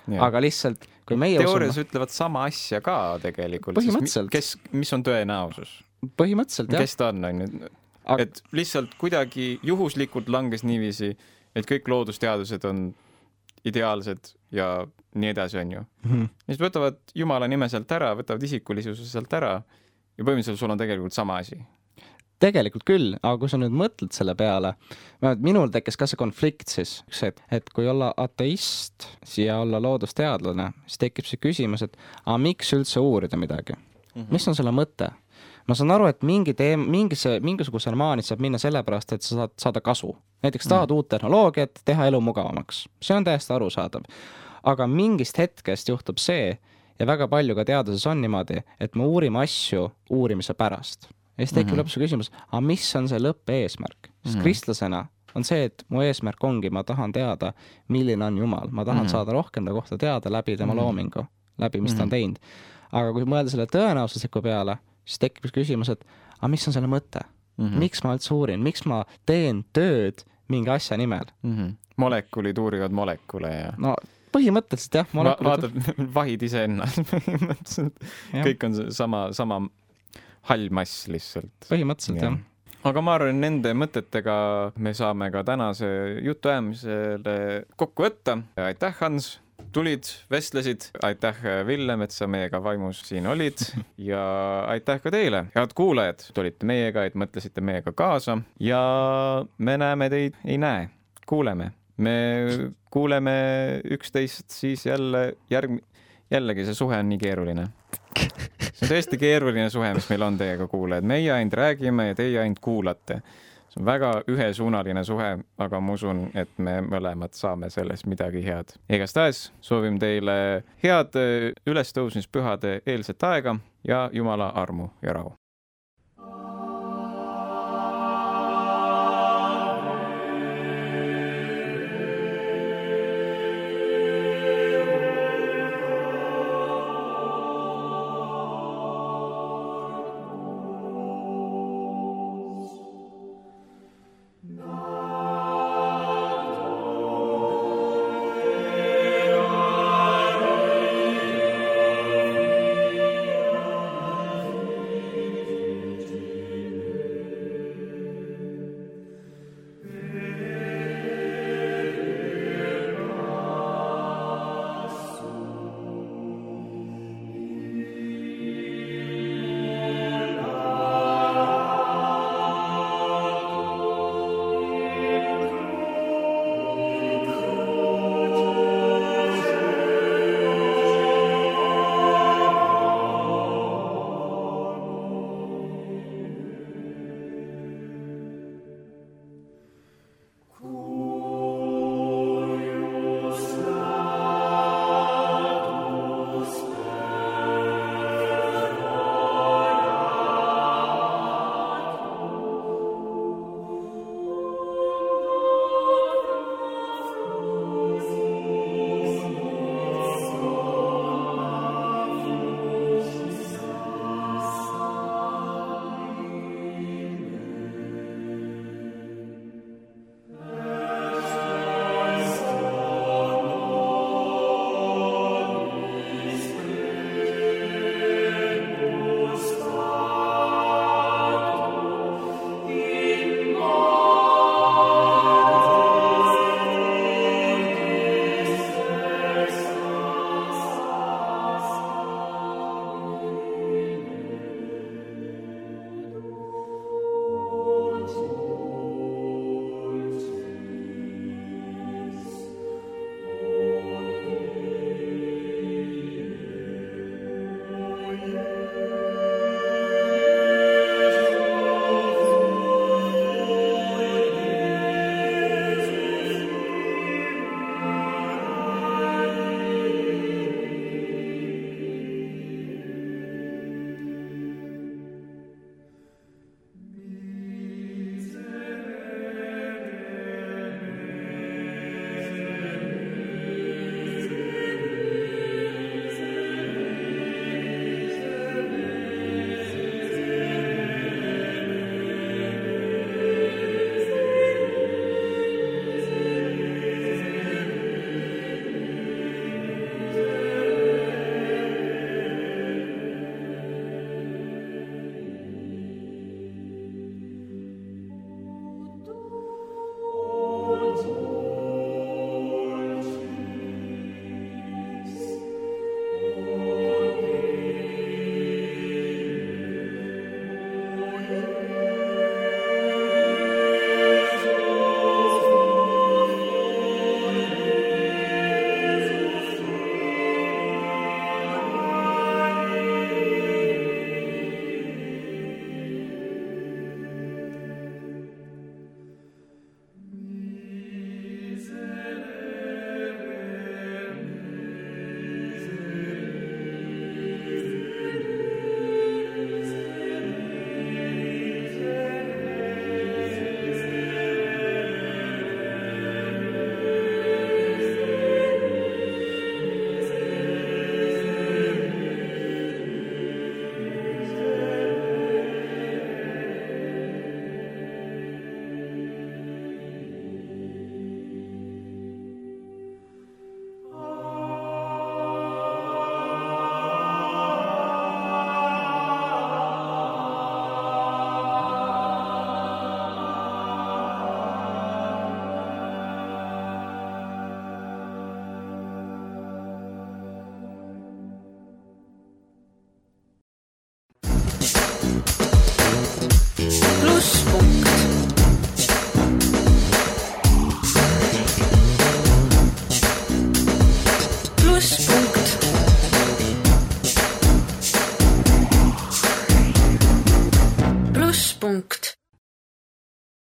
Jaa. aga lihtsalt kui meie teoorias usume, ütlevad sama asja ka tegelikult. Põhimõtteliselt. kes, mis on tõenäosus? põhimõtteliselt jah, kes ta on, onju. Et lihtsalt kuidagi juhuslikult langes niiviisi, et kõik loodusteadused on ideaalsed ja nii edasi, onju. Mhm. ja siis võtavad Jumala nime sealt ära, võtavad isikulisuse sealt ära ja põhimõtteliselt sul on tegelikult sama asi tegelikult küll, aga kui sa nüüd mõtled selle peale, minul tekkis ka see konflikt siis, et, et kui olla ateist ja olla loodusteadlane, siis tekib see küsimus, et aga miks üldse uurida midagi mm, -hmm. mis on selle mõte? ma saan aru, et mingi teem-, mingisse, mingisugusele maani saab minna sellepärast, et sa saad saada kasu. näiteks tahad mm. uut tehnoloogiat, teha elu mugavamaks, see on täiesti arusaadav. aga mingist hetkest juhtub see ja väga palju ka teaduses on niimoodi, et me uurime asju uurimise pärast ja siis tekib mm -hmm. lõpuks küsimus, aga mis on see lõppeesmärk, sest mm -hmm. kristlasena on see, et mu eesmärk ongi, ma tahan teada, milline on Jumal, ma tahan mm -hmm. saada rohkem ta kohta teada läbi tema mm -hmm. loomingu, läbi, mis mm -hmm. ta on mhm. teinud. aga kui mõelda selle tõenäosusliku peale, siis tekib küsimus, et aga mis on selle mõte mm, -hmm. miks ma üldse uurin, miks ma teen tööd mingi asja nimel mm? -hmm. molekulid uurivad molekule ja no põhimõtteliselt jah Va. vaatad, vahid iseennast põhimõtteliselt, kõik on sama, sama hall mass lihtsalt. põhimõtteliselt ja. jah. aga ma arvan, nende mõtetega me saame ka tänase jutuajamisele kokku võtta. aitäh, Hans tulid, vestlesid, aitäh, Villem, et sa meiega vaimus siin olid ja aitäh ka teile, head kuulajad, tulite meiega, et mõtlesite meiega kaasa ja me näeme teid, ei näe, kuuleme, me kuuleme üksteist siis jälle järg-, jällegi see suhe on nii keeruline see on tõesti keeruline suhe, mis meil on teiega, kuulajad, meie ainult räägime ja teie ainult kuulate. see on väga ühesuunaline suhe, aga ma usun, et me mõlemad saame sellest midagi head. igastahes soovime teile head ülestõusmispühade eelset aega ja Jumala armu ja rahu.